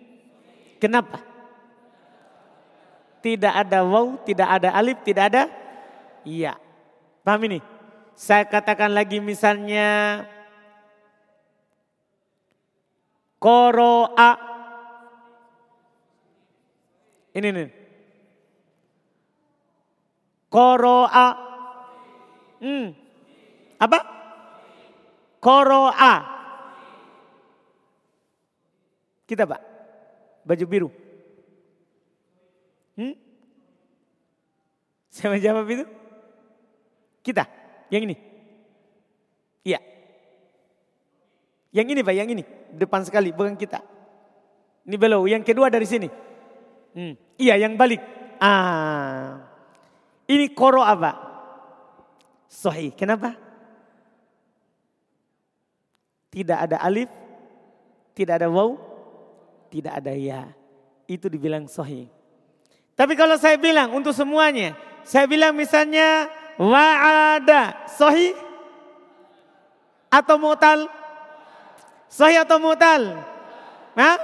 Speaker 1: Kenapa? Tidak ada waw, tidak ada alif, tidak ada iya. Paham ini? Saya katakan lagi misalnya koroa. Ini nih. Koroa. Hmm. Apa? Koroa. Kita pak, baju biru. Hmm? Siapa jawab itu? Kita, yang ini. Iya. Yang ini pak, yang ini. Depan sekali, bukan kita. Ini below, yang kedua dari sini. Hmm. Iya, yang balik. Ah. Ini koro apa? Sohi. Kenapa? Tidak ada alif, tidak ada waw, tidak ada ya. Itu dibilang sohi. Tapi kalau saya bilang untuk semuanya, saya bilang misalnya wa'ada sohi atau mutal? Sohi atau mutal? Hah?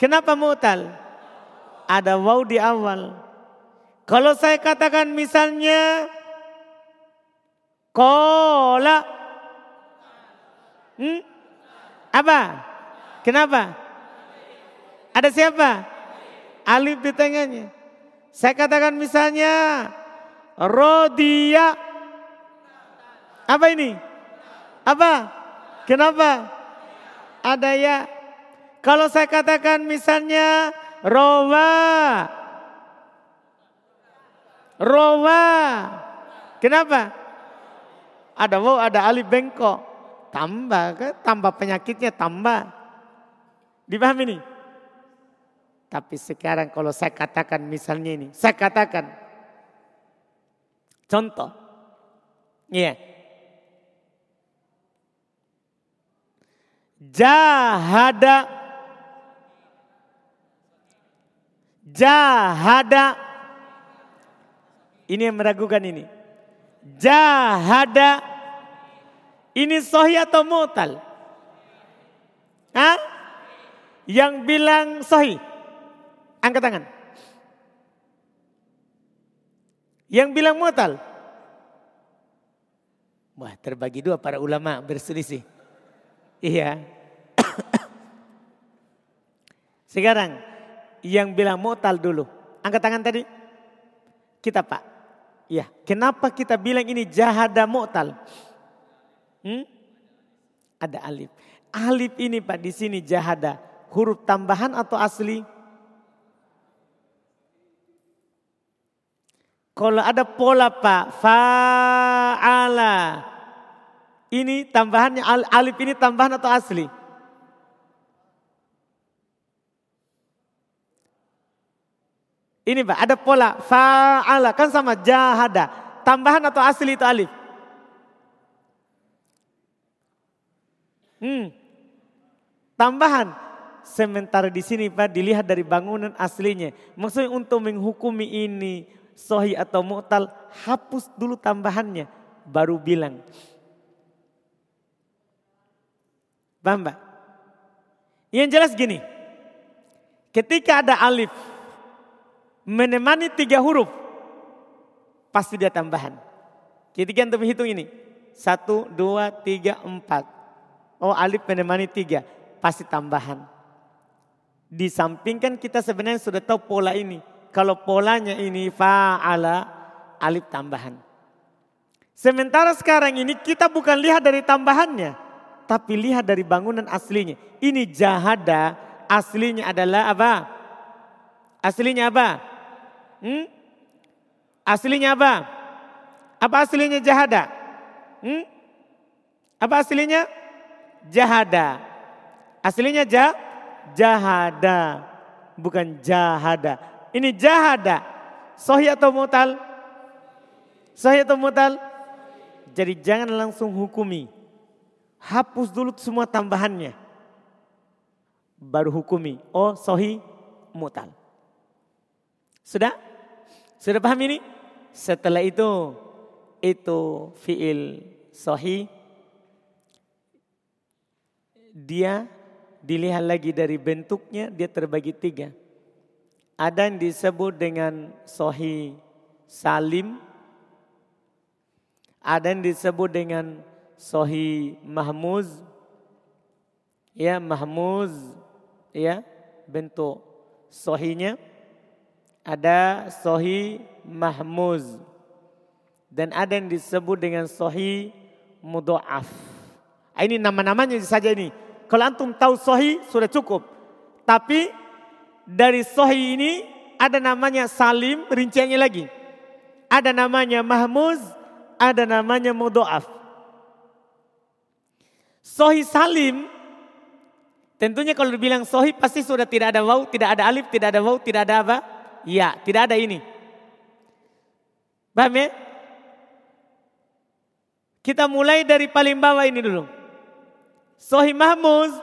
Speaker 1: Kenapa mutal? Ada waw di awal. Kalau saya katakan misalnya kola Hmm? Apa? Kenapa? Ada siapa? Alif di tengahnya. Saya katakan misalnya Rodia. Apa ini? Apa? Kenapa? Ada ya. Kalau saya katakan misalnya Rowa. Rowa. Kenapa? Ada wow, ada alif bengkok. Tambah kan, tambah penyakitnya tambah. Dipahami nih? Tapi sekarang kalau saya katakan misalnya ini, saya katakan contoh. Iya. Yeah. Jahada Jahada Ini yang meragukan ini. Jahada ini sohi atau mutal? Hah? Yang bilang sohi. Angkat tangan. Yang bilang mutal. Wah terbagi dua para ulama berselisih. Iya. Sekarang yang bilang mutal dulu. Angkat tangan tadi. Kita pak. Ya, kenapa kita bilang ini jahada mu'tal? Hmm? Ada alif. Alif ini Pak di sini jahada. Huruf tambahan atau asli? Kalau ada pola Pak, fa'ala. Ini tambahannya alif ini tambahan atau asli? Ini Pak, ada pola fa'ala kan sama jahada. Tambahan atau asli itu alif? Hmm. Tambahan. Sementara di sini Pak dilihat dari bangunan aslinya. Maksudnya untuk menghukumi ini sohi atau mu'tal hapus dulu tambahannya. Baru bilang. Paham Pak? Yang jelas gini. Ketika ada alif menemani tiga huruf. Pasti dia tambahan. Ketika untuk menghitung ini. Satu, dua, tiga, empat. Oh alif menemani tiga, pasti tambahan. Di samping kan kita sebenarnya sudah tahu pola ini. Kalau polanya ini fa'ala alif tambahan. Sementara sekarang ini kita bukan lihat dari tambahannya. Tapi lihat dari bangunan aslinya. Ini jahada aslinya adalah apa? Aslinya apa? Hmm? Aslinya apa? Apa aslinya jahada? Hmm? Apa aslinya? Jahada. Aslinya jah, jahada. Bukan jahada. Ini jahada. Sahih atau mutal? Sahih atau mutal? Jadi jangan langsung hukumi. Hapus dulu semua tambahannya. Baru hukumi. Oh sahih mutal. Sudah? Sudah paham ini? Setelah itu, itu fiil sahih. Dia dilihat lagi dari bentuknya, dia terbagi tiga. Ada yang disebut dengan sohi salim. Ada yang disebut dengan sohi mahmuz. Ya mahmuz. Ya bentuk sohinya. Ada sohi mahmuz. Dan ada yang disebut dengan sohi mudo'af. Ah, ini nama-namanya saja ini. Kalau antum tahu sohi sudah cukup. Tapi dari sohi ini ada namanya salim, rinciannya lagi. Ada namanya mahmuz, ada namanya mudoaf. Sohi salim, tentunya kalau dibilang sohi pasti sudah tidak ada wau, tidak ada alif, tidak ada wau, tidak ada apa? Ya, tidak ada ini. Paham ya? Kita mulai dari paling bawah ini dulu. Sohi mahmuz,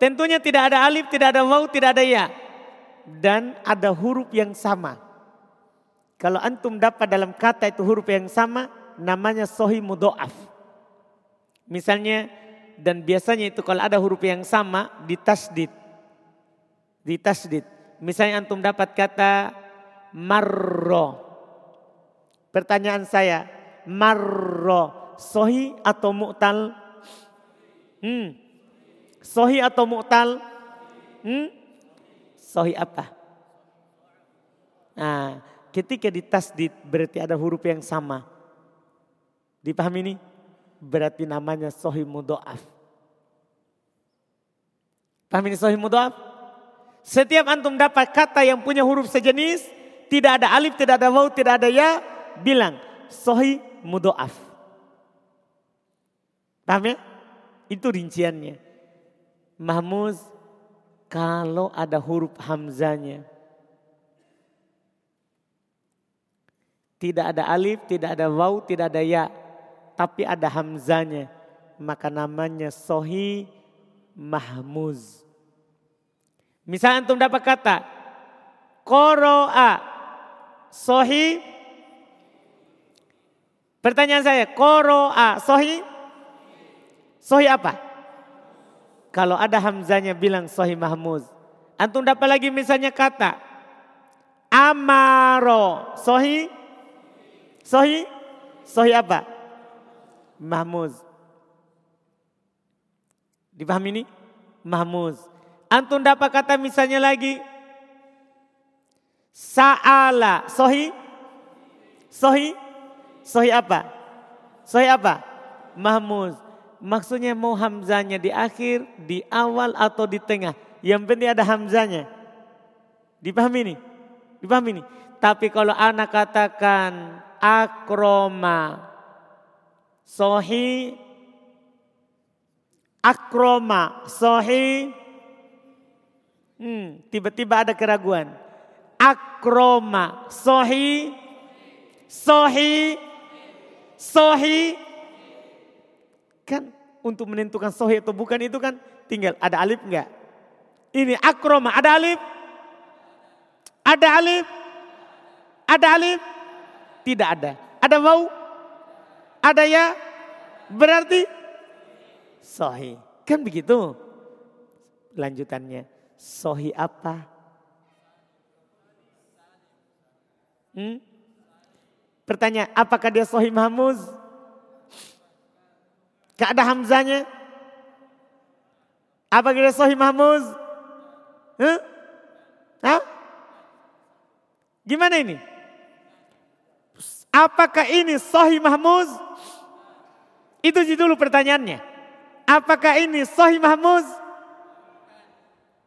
Speaker 1: tentunya tidak ada alif, tidak ada wau, tidak ada ya dan ada huruf yang sama. Kalau antum dapat dalam kata itu huruf yang sama, namanya sohi mudoaf. Misalnya, dan biasanya itu kalau ada huruf yang sama, ditasdid. Ditasdid. Misalnya antum dapat kata marro. Pertanyaan saya, marro, sohi atau mu'tal? Hmm. Sohi atau mu'tal? Hmm? Sohi apa? Nah, ketika ditasdid berarti ada huruf yang sama. Dipahami ini? Berarti namanya sohi mudoaf. Paham ini sohi mudoaf? Setiap antum dapat kata yang punya huruf sejenis, tidak ada alif, tidak ada waw, tidak ada ya, bilang sohi mudoaf. Paham ya? Itu rinciannya. Mahmuz kalau ada huruf hamzanya. Tidak ada alif, tidak ada waw, tidak ada ya. Tapi ada hamzanya. Maka namanya sohi mahmuz. Misalnya antum dapat kata. Koro'a. Sohi. Pertanyaan saya. Koro'a. Sohi. Sohi apa? Kalau ada hamzanya bilang sahih mahmuz. Antum dapat lagi misalnya kata amaro. Sahih? Sahih? Sahih apa? Mahmuz. Dipahami ini? Mahmuz. Antum dapat kata misalnya lagi Sa'ala. Sahih? Sahih? Sahih apa? Sahih apa? Mahmuz. Maksudnya mau hamzanya di akhir, di awal atau di tengah. Yang penting ada hamzanya. Dipahami ini? Dipahami ini? Tapi kalau anak katakan akroma, sohi, akroma, sohi, hmm, tiba-tiba ada keraguan. Akroma, sohi, sohi, sohi, Kan untuk menentukan sohi atau bukan itu kan tinggal ada alif enggak? Ini akroma, ada alif? Ada alif? Ada alif? Tidak ada. Ada wau? Ada ya? Berarti sohi. Kan begitu. Lanjutannya. Sohi apa? Hmm? Pertanyaan, apakah dia sohi mahmuz? Gak ada hamzanya. Apa kira sahih mahmuz? Huh? Hah? Gimana ini? Apakah ini Sohi Mahmuz? Itu dulu pertanyaannya. Apakah ini Sohi Mahmuz?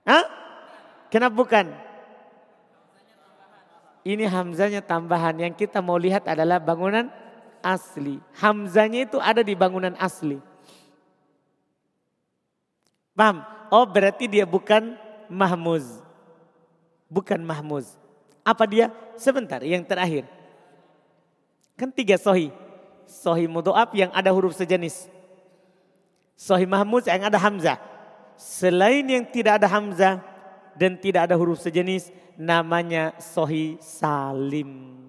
Speaker 1: Hah? Kenapa bukan? Ini Hamzanya tambahan. Yang kita mau lihat adalah bangunan asli. Hamzanya itu ada di bangunan asli. Paham? Oh berarti dia bukan Mahmuz. Bukan Mahmuz. Apa dia? Sebentar, yang terakhir. Kan tiga sohi. Sohi mudoab yang ada huruf sejenis. Sohi mahmud yang ada hamzah. Selain yang tidak ada hamzah dan tidak ada huruf sejenis, namanya sohi salim.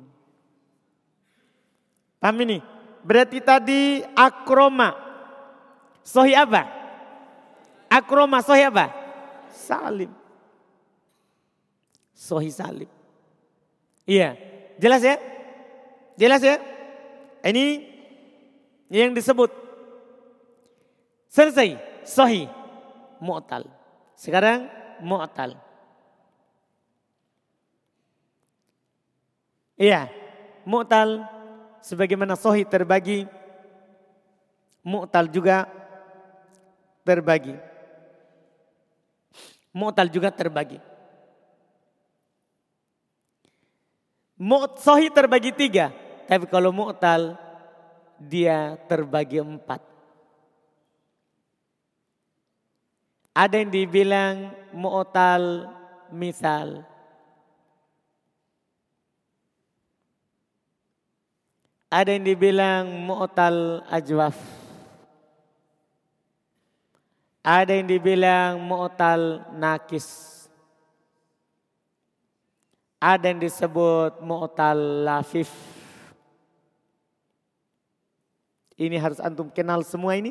Speaker 1: Paham ini? Berarti tadi akroma. Sohi apa? Akroma sohi apa? Salim. Sohi salim. Iya, jelas ya? Jelas ya? Ini yang disebut selesai sahih mu'tal. Sekarang mu'tal. Iya, mu'tal sebagaimana sahih terbagi, mu'tal juga terbagi. Mu'tal juga terbagi. Mu'tal terbagi tiga. Tapi kalau mu'tal dia terbagi empat. Ada yang dibilang mu'tal misal. Ada yang dibilang mu'tal ajwaf. Ada yang dibilang mu'tal nakis. Ada yang disebut mu'tal lafif. Ini harus antum kenal semua ini.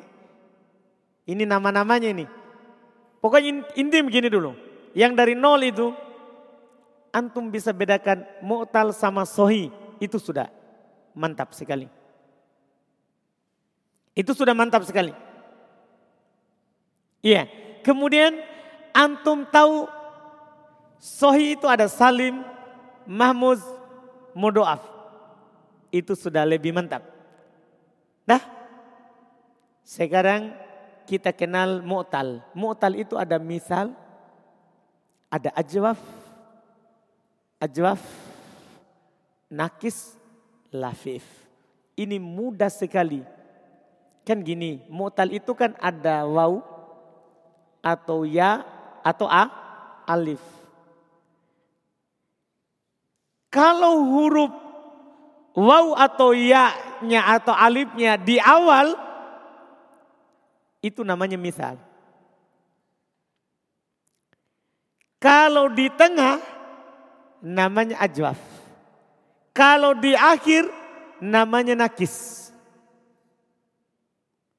Speaker 1: Ini nama-namanya ini. Pokoknya inti begini dulu. Yang dari nol itu antum bisa bedakan mu'tal sama sohi. Itu sudah mantap sekali. Itu sudah mantap sekali. Iya. Kemudian antum tahu sohi itu ada salim, mahmuz mudoaf. Itu sudah lebih mantap. Nah, sekarang kita kenal mu'tal. Mu'tal itu ada misal, ada ajwaf, ajwaf, nakis, lafif. Ini mudah sekali. Kan gini, mu'tal itu kan ada waw atau ya atau a, alif. Kalau huruf waw atau ya-nya atau alifnya di awal itu namanya misal. Kalau di tengah namanya ajwaf. Kalau di akhir namanya nakis.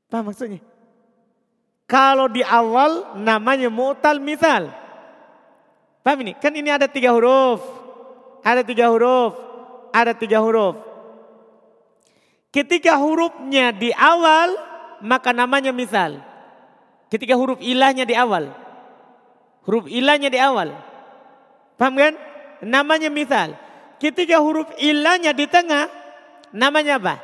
Speaker 1: Apa maksudnya? Kalau di awal namanya mu'tal misal. Paham ini? Kan ini ada tiga huruf. Ada tiga huruf. Ada tiga huruf. Ketika hurufnya di awal, maka namanya misal. Ketika huruf ilahnya di awal. Huruf ilahnya di awal. Paham kan? Namanya misal. Ketika huruf ilahnya di tengah, namanya apa?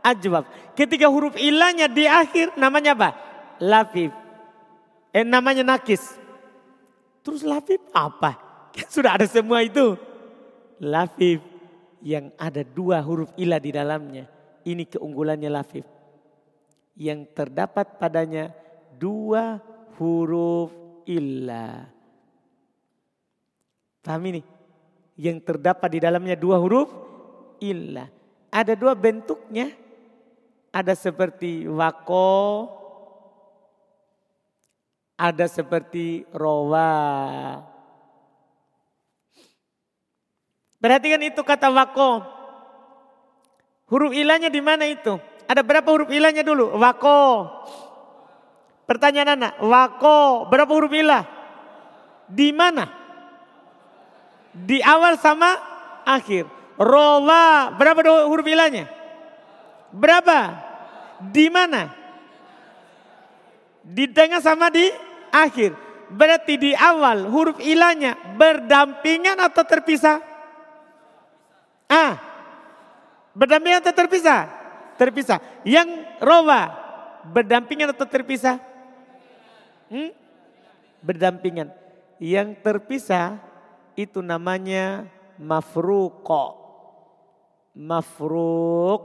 Speaker 1: Ajwab. Ketika huruf ilahnya di akhir, namanya apa? Lafif. Eh, namanya nakis. Terus lafif apa? <laughs> Sudah ada semua itu lafif yang ada dua huruf ilah di dalamnya. Ini keunggulannya lafif. Yang terdapat padanya dua huruf ilah. Paham ini? Yang terdapat di dalamnya dua huruf ilah. Ada dua bentuknya. Ada seperti wako. Ada seperti rowa. Perhatikan itu kata wako. Huruf ilahnya di mana itu? Ada berapa huruf ilahnya dulu? Wako. Pertanyaan anak, wako berapa huruf ilah? Di mana? Di awal sama akhir. Rowa berapa huruf ilahnya? Berapa? Di mana? Di tengah sama di akhir. Berarti di awal huruf ilahnya berdampingan atau terpisah? Ah, berdampingan atau terpisah? Terpisah. Yang roba, berdampingan atau terpisah? Hmm? Berdampingan. Yang terpisah itu namanya mafruko. Mafruk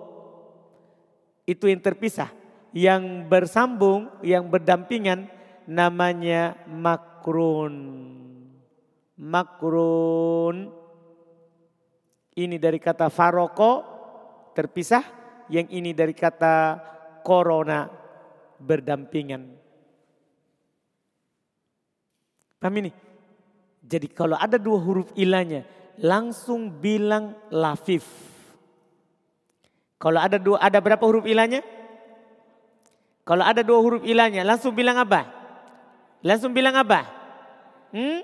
Speaker 1: itu yang terpisah. Yang bersambung, yang berdampingan namanya makrun. Makrun ini dari kata faroko terpisah, yang ini dari kata corona berdampingan. Paham ini? Jadi kalau ada dua huruf ilahnya, langsung bilang lafif. Kalau ada dua, ada berapa huruf ilahnya? Kalau ada dua huruf ilahnya, langsung bilang apa? Langsung bilang apa? Hmm?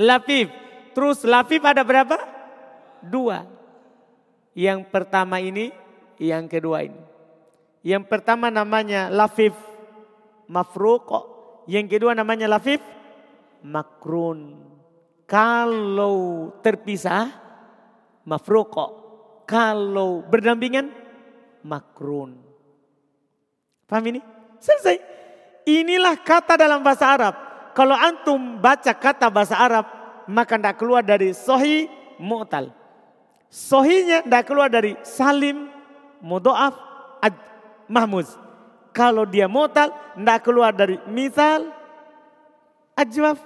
Speaker 1: Lafif. Terus lafif ada berapa? Dua. Yang pertama ini, yang kedua ini. Yang pertama namanya lafif mafruq. Yang kedua namanya lafif makrun. Kalau terpisah mafruq. Kalau berdampingan makrun. Paham ini? Selesai. Inilah kata dalam bahasa Arab. Kalau antum baca kata bahasa Arab, maka tidak keluar dari sohi mu'tal. Sohinya tidak keluar dari salim, mudoaf, mahmuz. Kalau dia mu'tal, tidak keluar dari misal, ajwaf,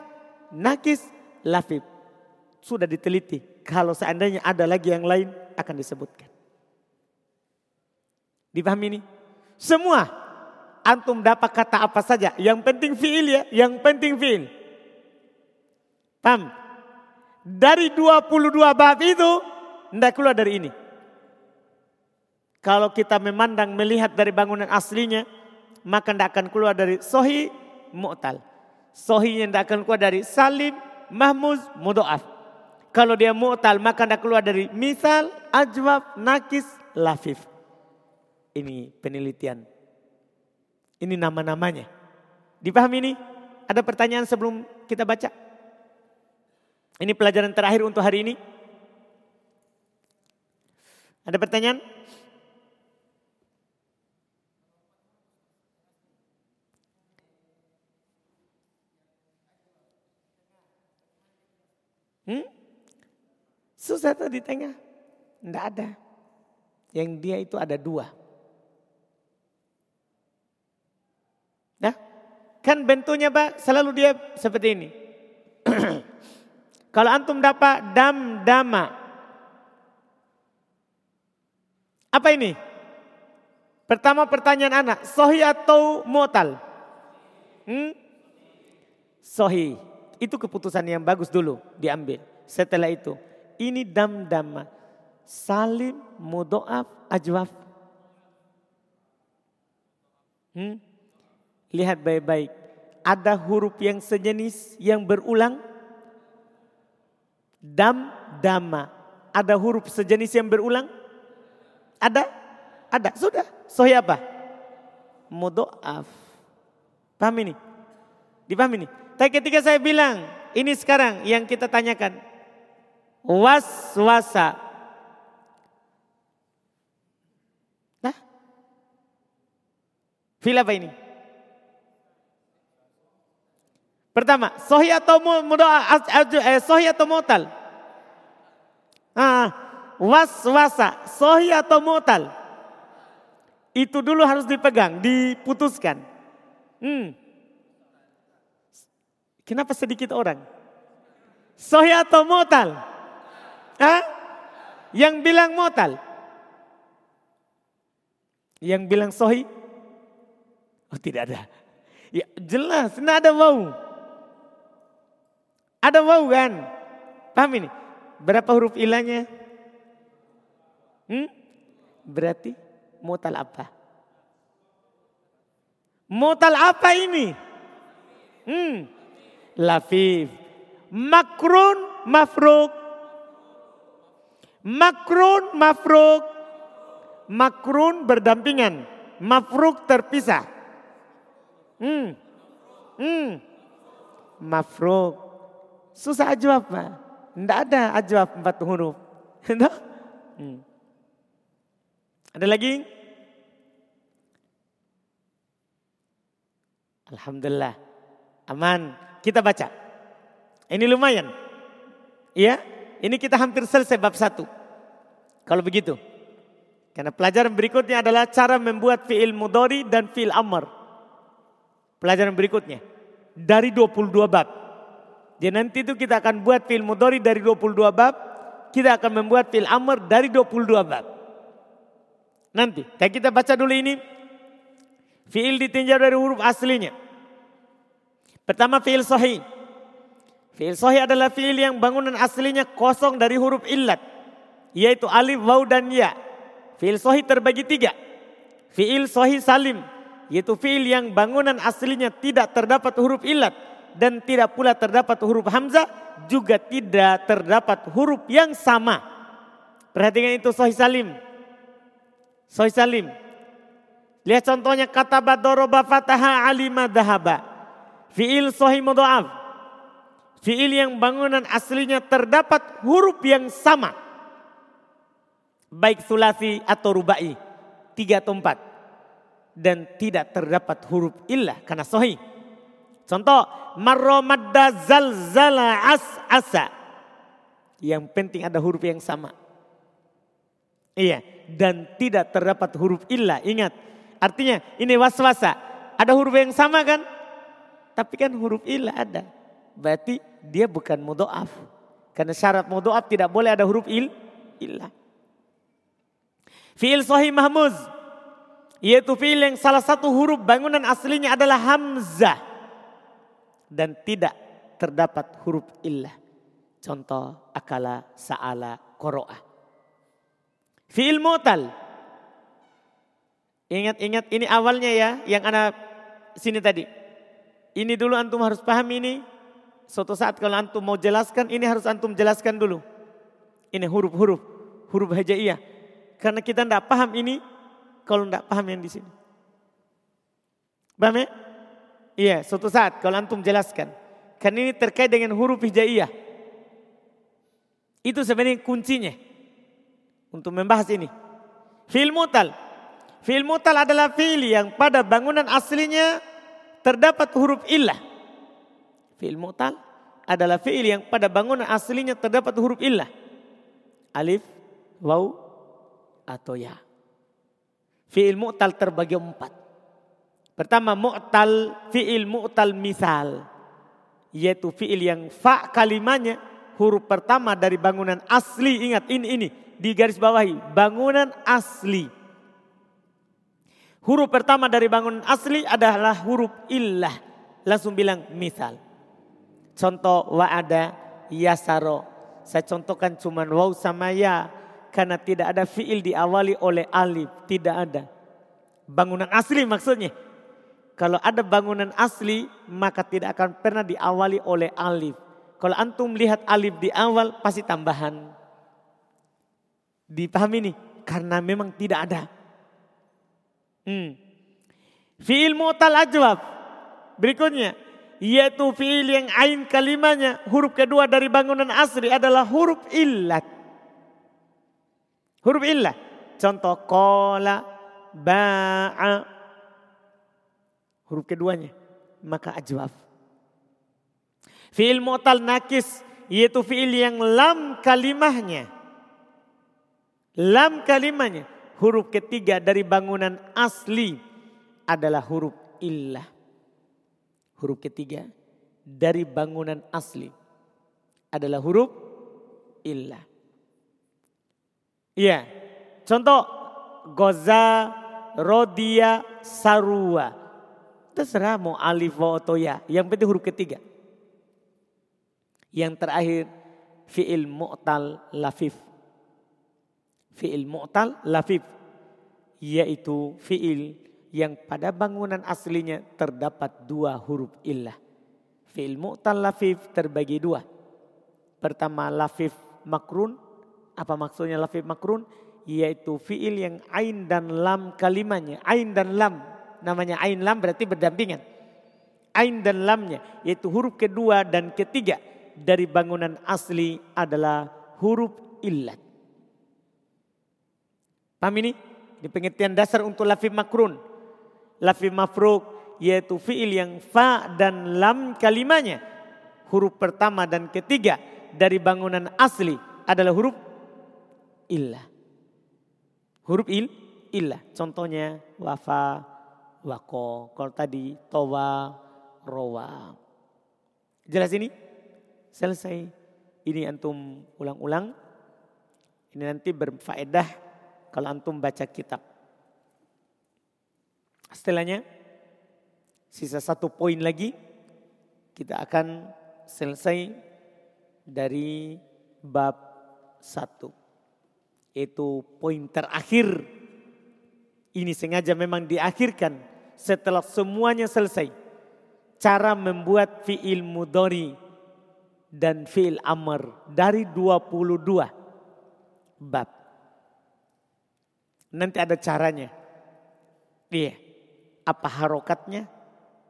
Speaker 1: nakis, lafib. Sudah diteliti. Kalau seandainya ada lagi yang lain, akan disebutkan. Dipahami ini? Semua antum dapat kata apa saja. Yang penting fiil ya, yang penting fiil. Paham? Dari 22 bab itu, tidak keluar dari ini. Kalau kita memandang, melihat dari bangunan aslinya, maka tidak akan keluar dari sohi mu'tal. Sohinya tidak akan keluar dari salim, mahmuz, mudo'af. Kalau dia mu'tal maka tidak keluar dari misal, ajwab, nakis, lafif. Ini penelitian. Ini nama-namanya. Dipahami ini? Ada pertanyaan sebelum kita baca? Ini pelajaran terakhir untuk hari ini. Ada pertanyaan? Hmm? Susah tuh di tengah. Tidak ada. Yang dia itu ada dua. Nah, kan bentuknya Pak selalu dia seperti ini. <clears throat> Kalau antum dapat dam dama. Apa ini? Pertama pertanyaan anak, sohi atau motal? Hmm? Sohi. Itu keputusan yang bagus dulu diambil. Setelah itu, ini dam-dama. Salim, mudoaf, ajwaf. Hmm? Lihat baik-baik. Ada huruf yang sejenis yang berulang. Dam, dama. Ada huruf sejenis yang berulang? Ada? Ada. Sudah. Sohi apa? Mudoaf. Paham ini? Dipaham ini? Tapi ketika saya bilang, ini sekarang yang kita tanyakan waswasa. Nah, fil apa ini? Pertama, sohi atau eh, sohi atau mutal? Ah, waswasa, sohi atau mutal? Itu dulu harus dipegang, diputuskan. Hmm. Kenapa sedikit orang? Sohi atau mutal? Hah? Yang bilang motal. Yang bilang sohi. Oh tidak ada. Ya jelas, tidak ada wau. Ada wau kan? Paham ini? Berapa huruf ilahnya? Hmm? Berarti motal apa? Motal apa ini? Hmm. Lafif. Makrun mafruk Makrun mafruk. Makrun berdampingan. Mafruk terpisah. Hmm. Hmm. Mafruk. Susah ajwab Pak. Tidak ada ajwab empat huruf. <laughs> Hmm. Ada lagi? Alhamdulillah. Aman. Kita baca. Ini lumayan. Iya, ini kita hampir selesai bab satu. Kalau begitu. Karena pelajaran berikutnya adalah cara membuat fi'il mudori dan fi'il amr. Pelajaran berikutnya. Dari 22 bab. Jadi nanti itu kita akan buat fi'il mudori dari 22 bab. Kita akan membuat fi'il amr dari 22 bab. Nanti. kita baca dulu ini. Fi'il ditinjau dari huruf aslinya. Pertama fi'il sahih. Fi'il sahih adalah fi'il yang bangunan aslinya kosong dari huruf illat. Yaitu alif, waw, dan ya. Fi'il sahih terbagi tiga. Fi'il sahih salim. Yaitu fi'il yang bangunan aslinya tidak terdapat huruf illat. Dan tidak pula terdapat huruf hamzah. Juga tidak terdapat huruf yang sama. Perhatikan itu sahih salim. Sahih salim. Lihat contohnya kata badoroba fataha alima dahaba. Fi'il sahih mudha'af. Fi'il yang bangunan aslinya terdapat huruf yang sama. Baik sulasi atau rubai. Tiga atau empat. Dan tidak terdapat huruf illah karena sahih. Contoh. Marromadda zalzala as asa. Yang penting ada huruf yang sama. Iya. Dan tidak terdapat huruf illah. Ingat. Artinya ini waswasa. Ada huruf yang sama kan? Tapi kan huruf ilah ada. Berarti dia bukan mudoaf. Karena syarat mudoaf tidak boleh ada huruf il, ilah. Fi'il sahih mahmuz. Yaitu fi'il yang salah satu huruf bangunan aslinya adalah hamzah. Dan tidak terdapat huruf illah. Contoh akala, sa'ala, koro'ah. Fi'il mu'tal. Ingat-ingat ini awalnya ya yang anak sini tadi. Ini dulu antum harus paham ini. Suatu saat kalau antum mau jelaskan, ini harus antum jelaskan dulu. Ini huruf-huruf, huruf hajaiyah. Karena kita tidak paham ini, kalau tidak paham yang di sini. Paham ya? Iya, suatu saat kalau antum jelaskan. Karena ini terkait dengan huruf hijaiyah. Itu sebenarnya kuncinya. Untuk membahas ini. Fil mutal. Fil mutal adalah fil yang pada bangunan aslinya terdapat huruf illah. Fi'il mu'tal adalah fi'il yang pada bangunan aslinya terdapat huruf illah. Alif, waw, atau ya. Fi'il mu'tal terbagi empat. Pertama mu'tal, fi'il mu'tal misal. Yaitu fi'il yang fa kalimanya huruf pertama dari bangunan asli. Ingat ini, ini. Di garis bawahi. Bangunan asli. Huruf pertama dari bangunan asli adalah huruf illah. Langsung bilang misal. Contoh wa'ada yasaro. Saya contohkan cuma waw sama ya. Karena tidak ada fi'il diawali oleh alif. Tidak ada. Bangunan asli maksudnya. Kalau ada bangunan asli maka tidak akan pernah diawali oleh alif. Kalau antum lihat alif di awal pasti tambahan. Dipahami nih? Karena memang tidak ada. Hmm. Fi'il mu'tal ajwab. Berikutnya. Yaitu fi'il yang ain kalimanya. Huruf kedua dari bangunan asli adalah huruf illat. Huruf illat. Contoh kola, ba'a. Huruf keduanya. Maka ajwab. Fi'il mu'tal nakis. Yaitu fi'il yang lam kalimahnya. Lam kalimahnya huruf ketiga dari bangunan asli adalah huruf illah. Huruf ketiga dari bangunan asli adalah huruf illah. Iya, contoh goza, rodia, sarua. Terserah mau alif atau ya. Yang penting huruf ketiga. Yang terakhir fi'il mu'tal lafif fi'il mu'tal lafif yaitu fi'il yang pada bangunan aslinya terdapat dua huruf illah. Fi'il mu'tal lafif terbagi dua. Pertama lafif makrun. Apa maksudnya lafif makrun? Yaitu fi'il yang ain dan lam kalimanya. Ain dan lam. Namanya ain lam berarti berdampingan. Ain dan lamnya yaitu huruf kedua dan ketiga dari bangunan asli adalah huruf illat. Paham ini? Ini pengertian dasar untuk lafif makrun. Lafif mafruk yaitu fiil yang fa dan lam kalimanya. Huruf pertama dan ketiga dari bangunan asli adalah huruf illah. Huruf il, illah. Contohnya wafa, wako. Kalau tadi towa, rowa. Jelas ini? Selesai. Ini antum ulang-ulang. Ini nanti berfaedah kalau antum baca kitab. Setelahnya, sisa satu poin lagi, kita akan selesai dari bab satu. Itu poin terakhir. Ini sengaja memang diakhirkan setelah semuanya selesai. Cara membuat fi'il mudori dan fi'il amr dari 22 bab. Nanti ada caranya. Iya. Apa harokatnya?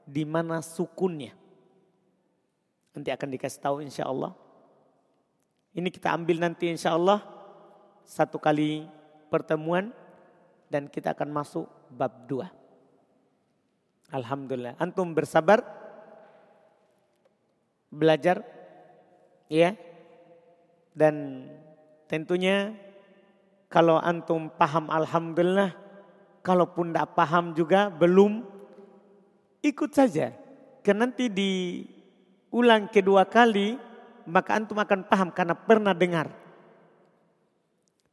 Speaker 1: Di mana sukunnya? Nanti akan dikasih tahu insya Allah. Ini kita ambil nanti insya Allah satu kali pertemuan dan kita akan masuk bab dua. Alhamdulillah. Antum bersabar belajar ya. Dan tentunya kalau antum paham alhamdulillah, kalaupun tidak paham juga belum ikut saja. Karena nanti diulang kedua kali maka antum akan paham karena pernah dengar.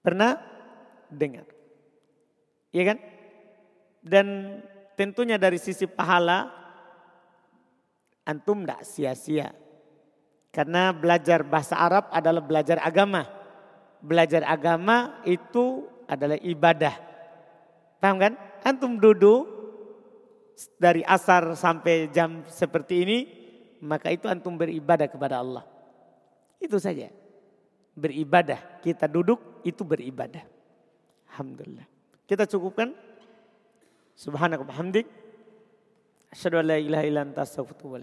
Speaker 1: Pernah dengar. Iya kan? Dan tentunya dari sisi pahala antum tidak sia-sia. Karena belajar bahasa Arab adalah belajar agama. Belajar agama itu adalah ibadah. Paham kan? Antum duduk dari asar sampai jam seperti ini, maka itu antum beribadah kepada Allah. Itu saja beribadah. Kita duduk itu beribadah. Alhamdulillah. Kita cukupkan. Subhanakallah hamdik. Asyhadu an la ilaha illa anta astaghfiruka wa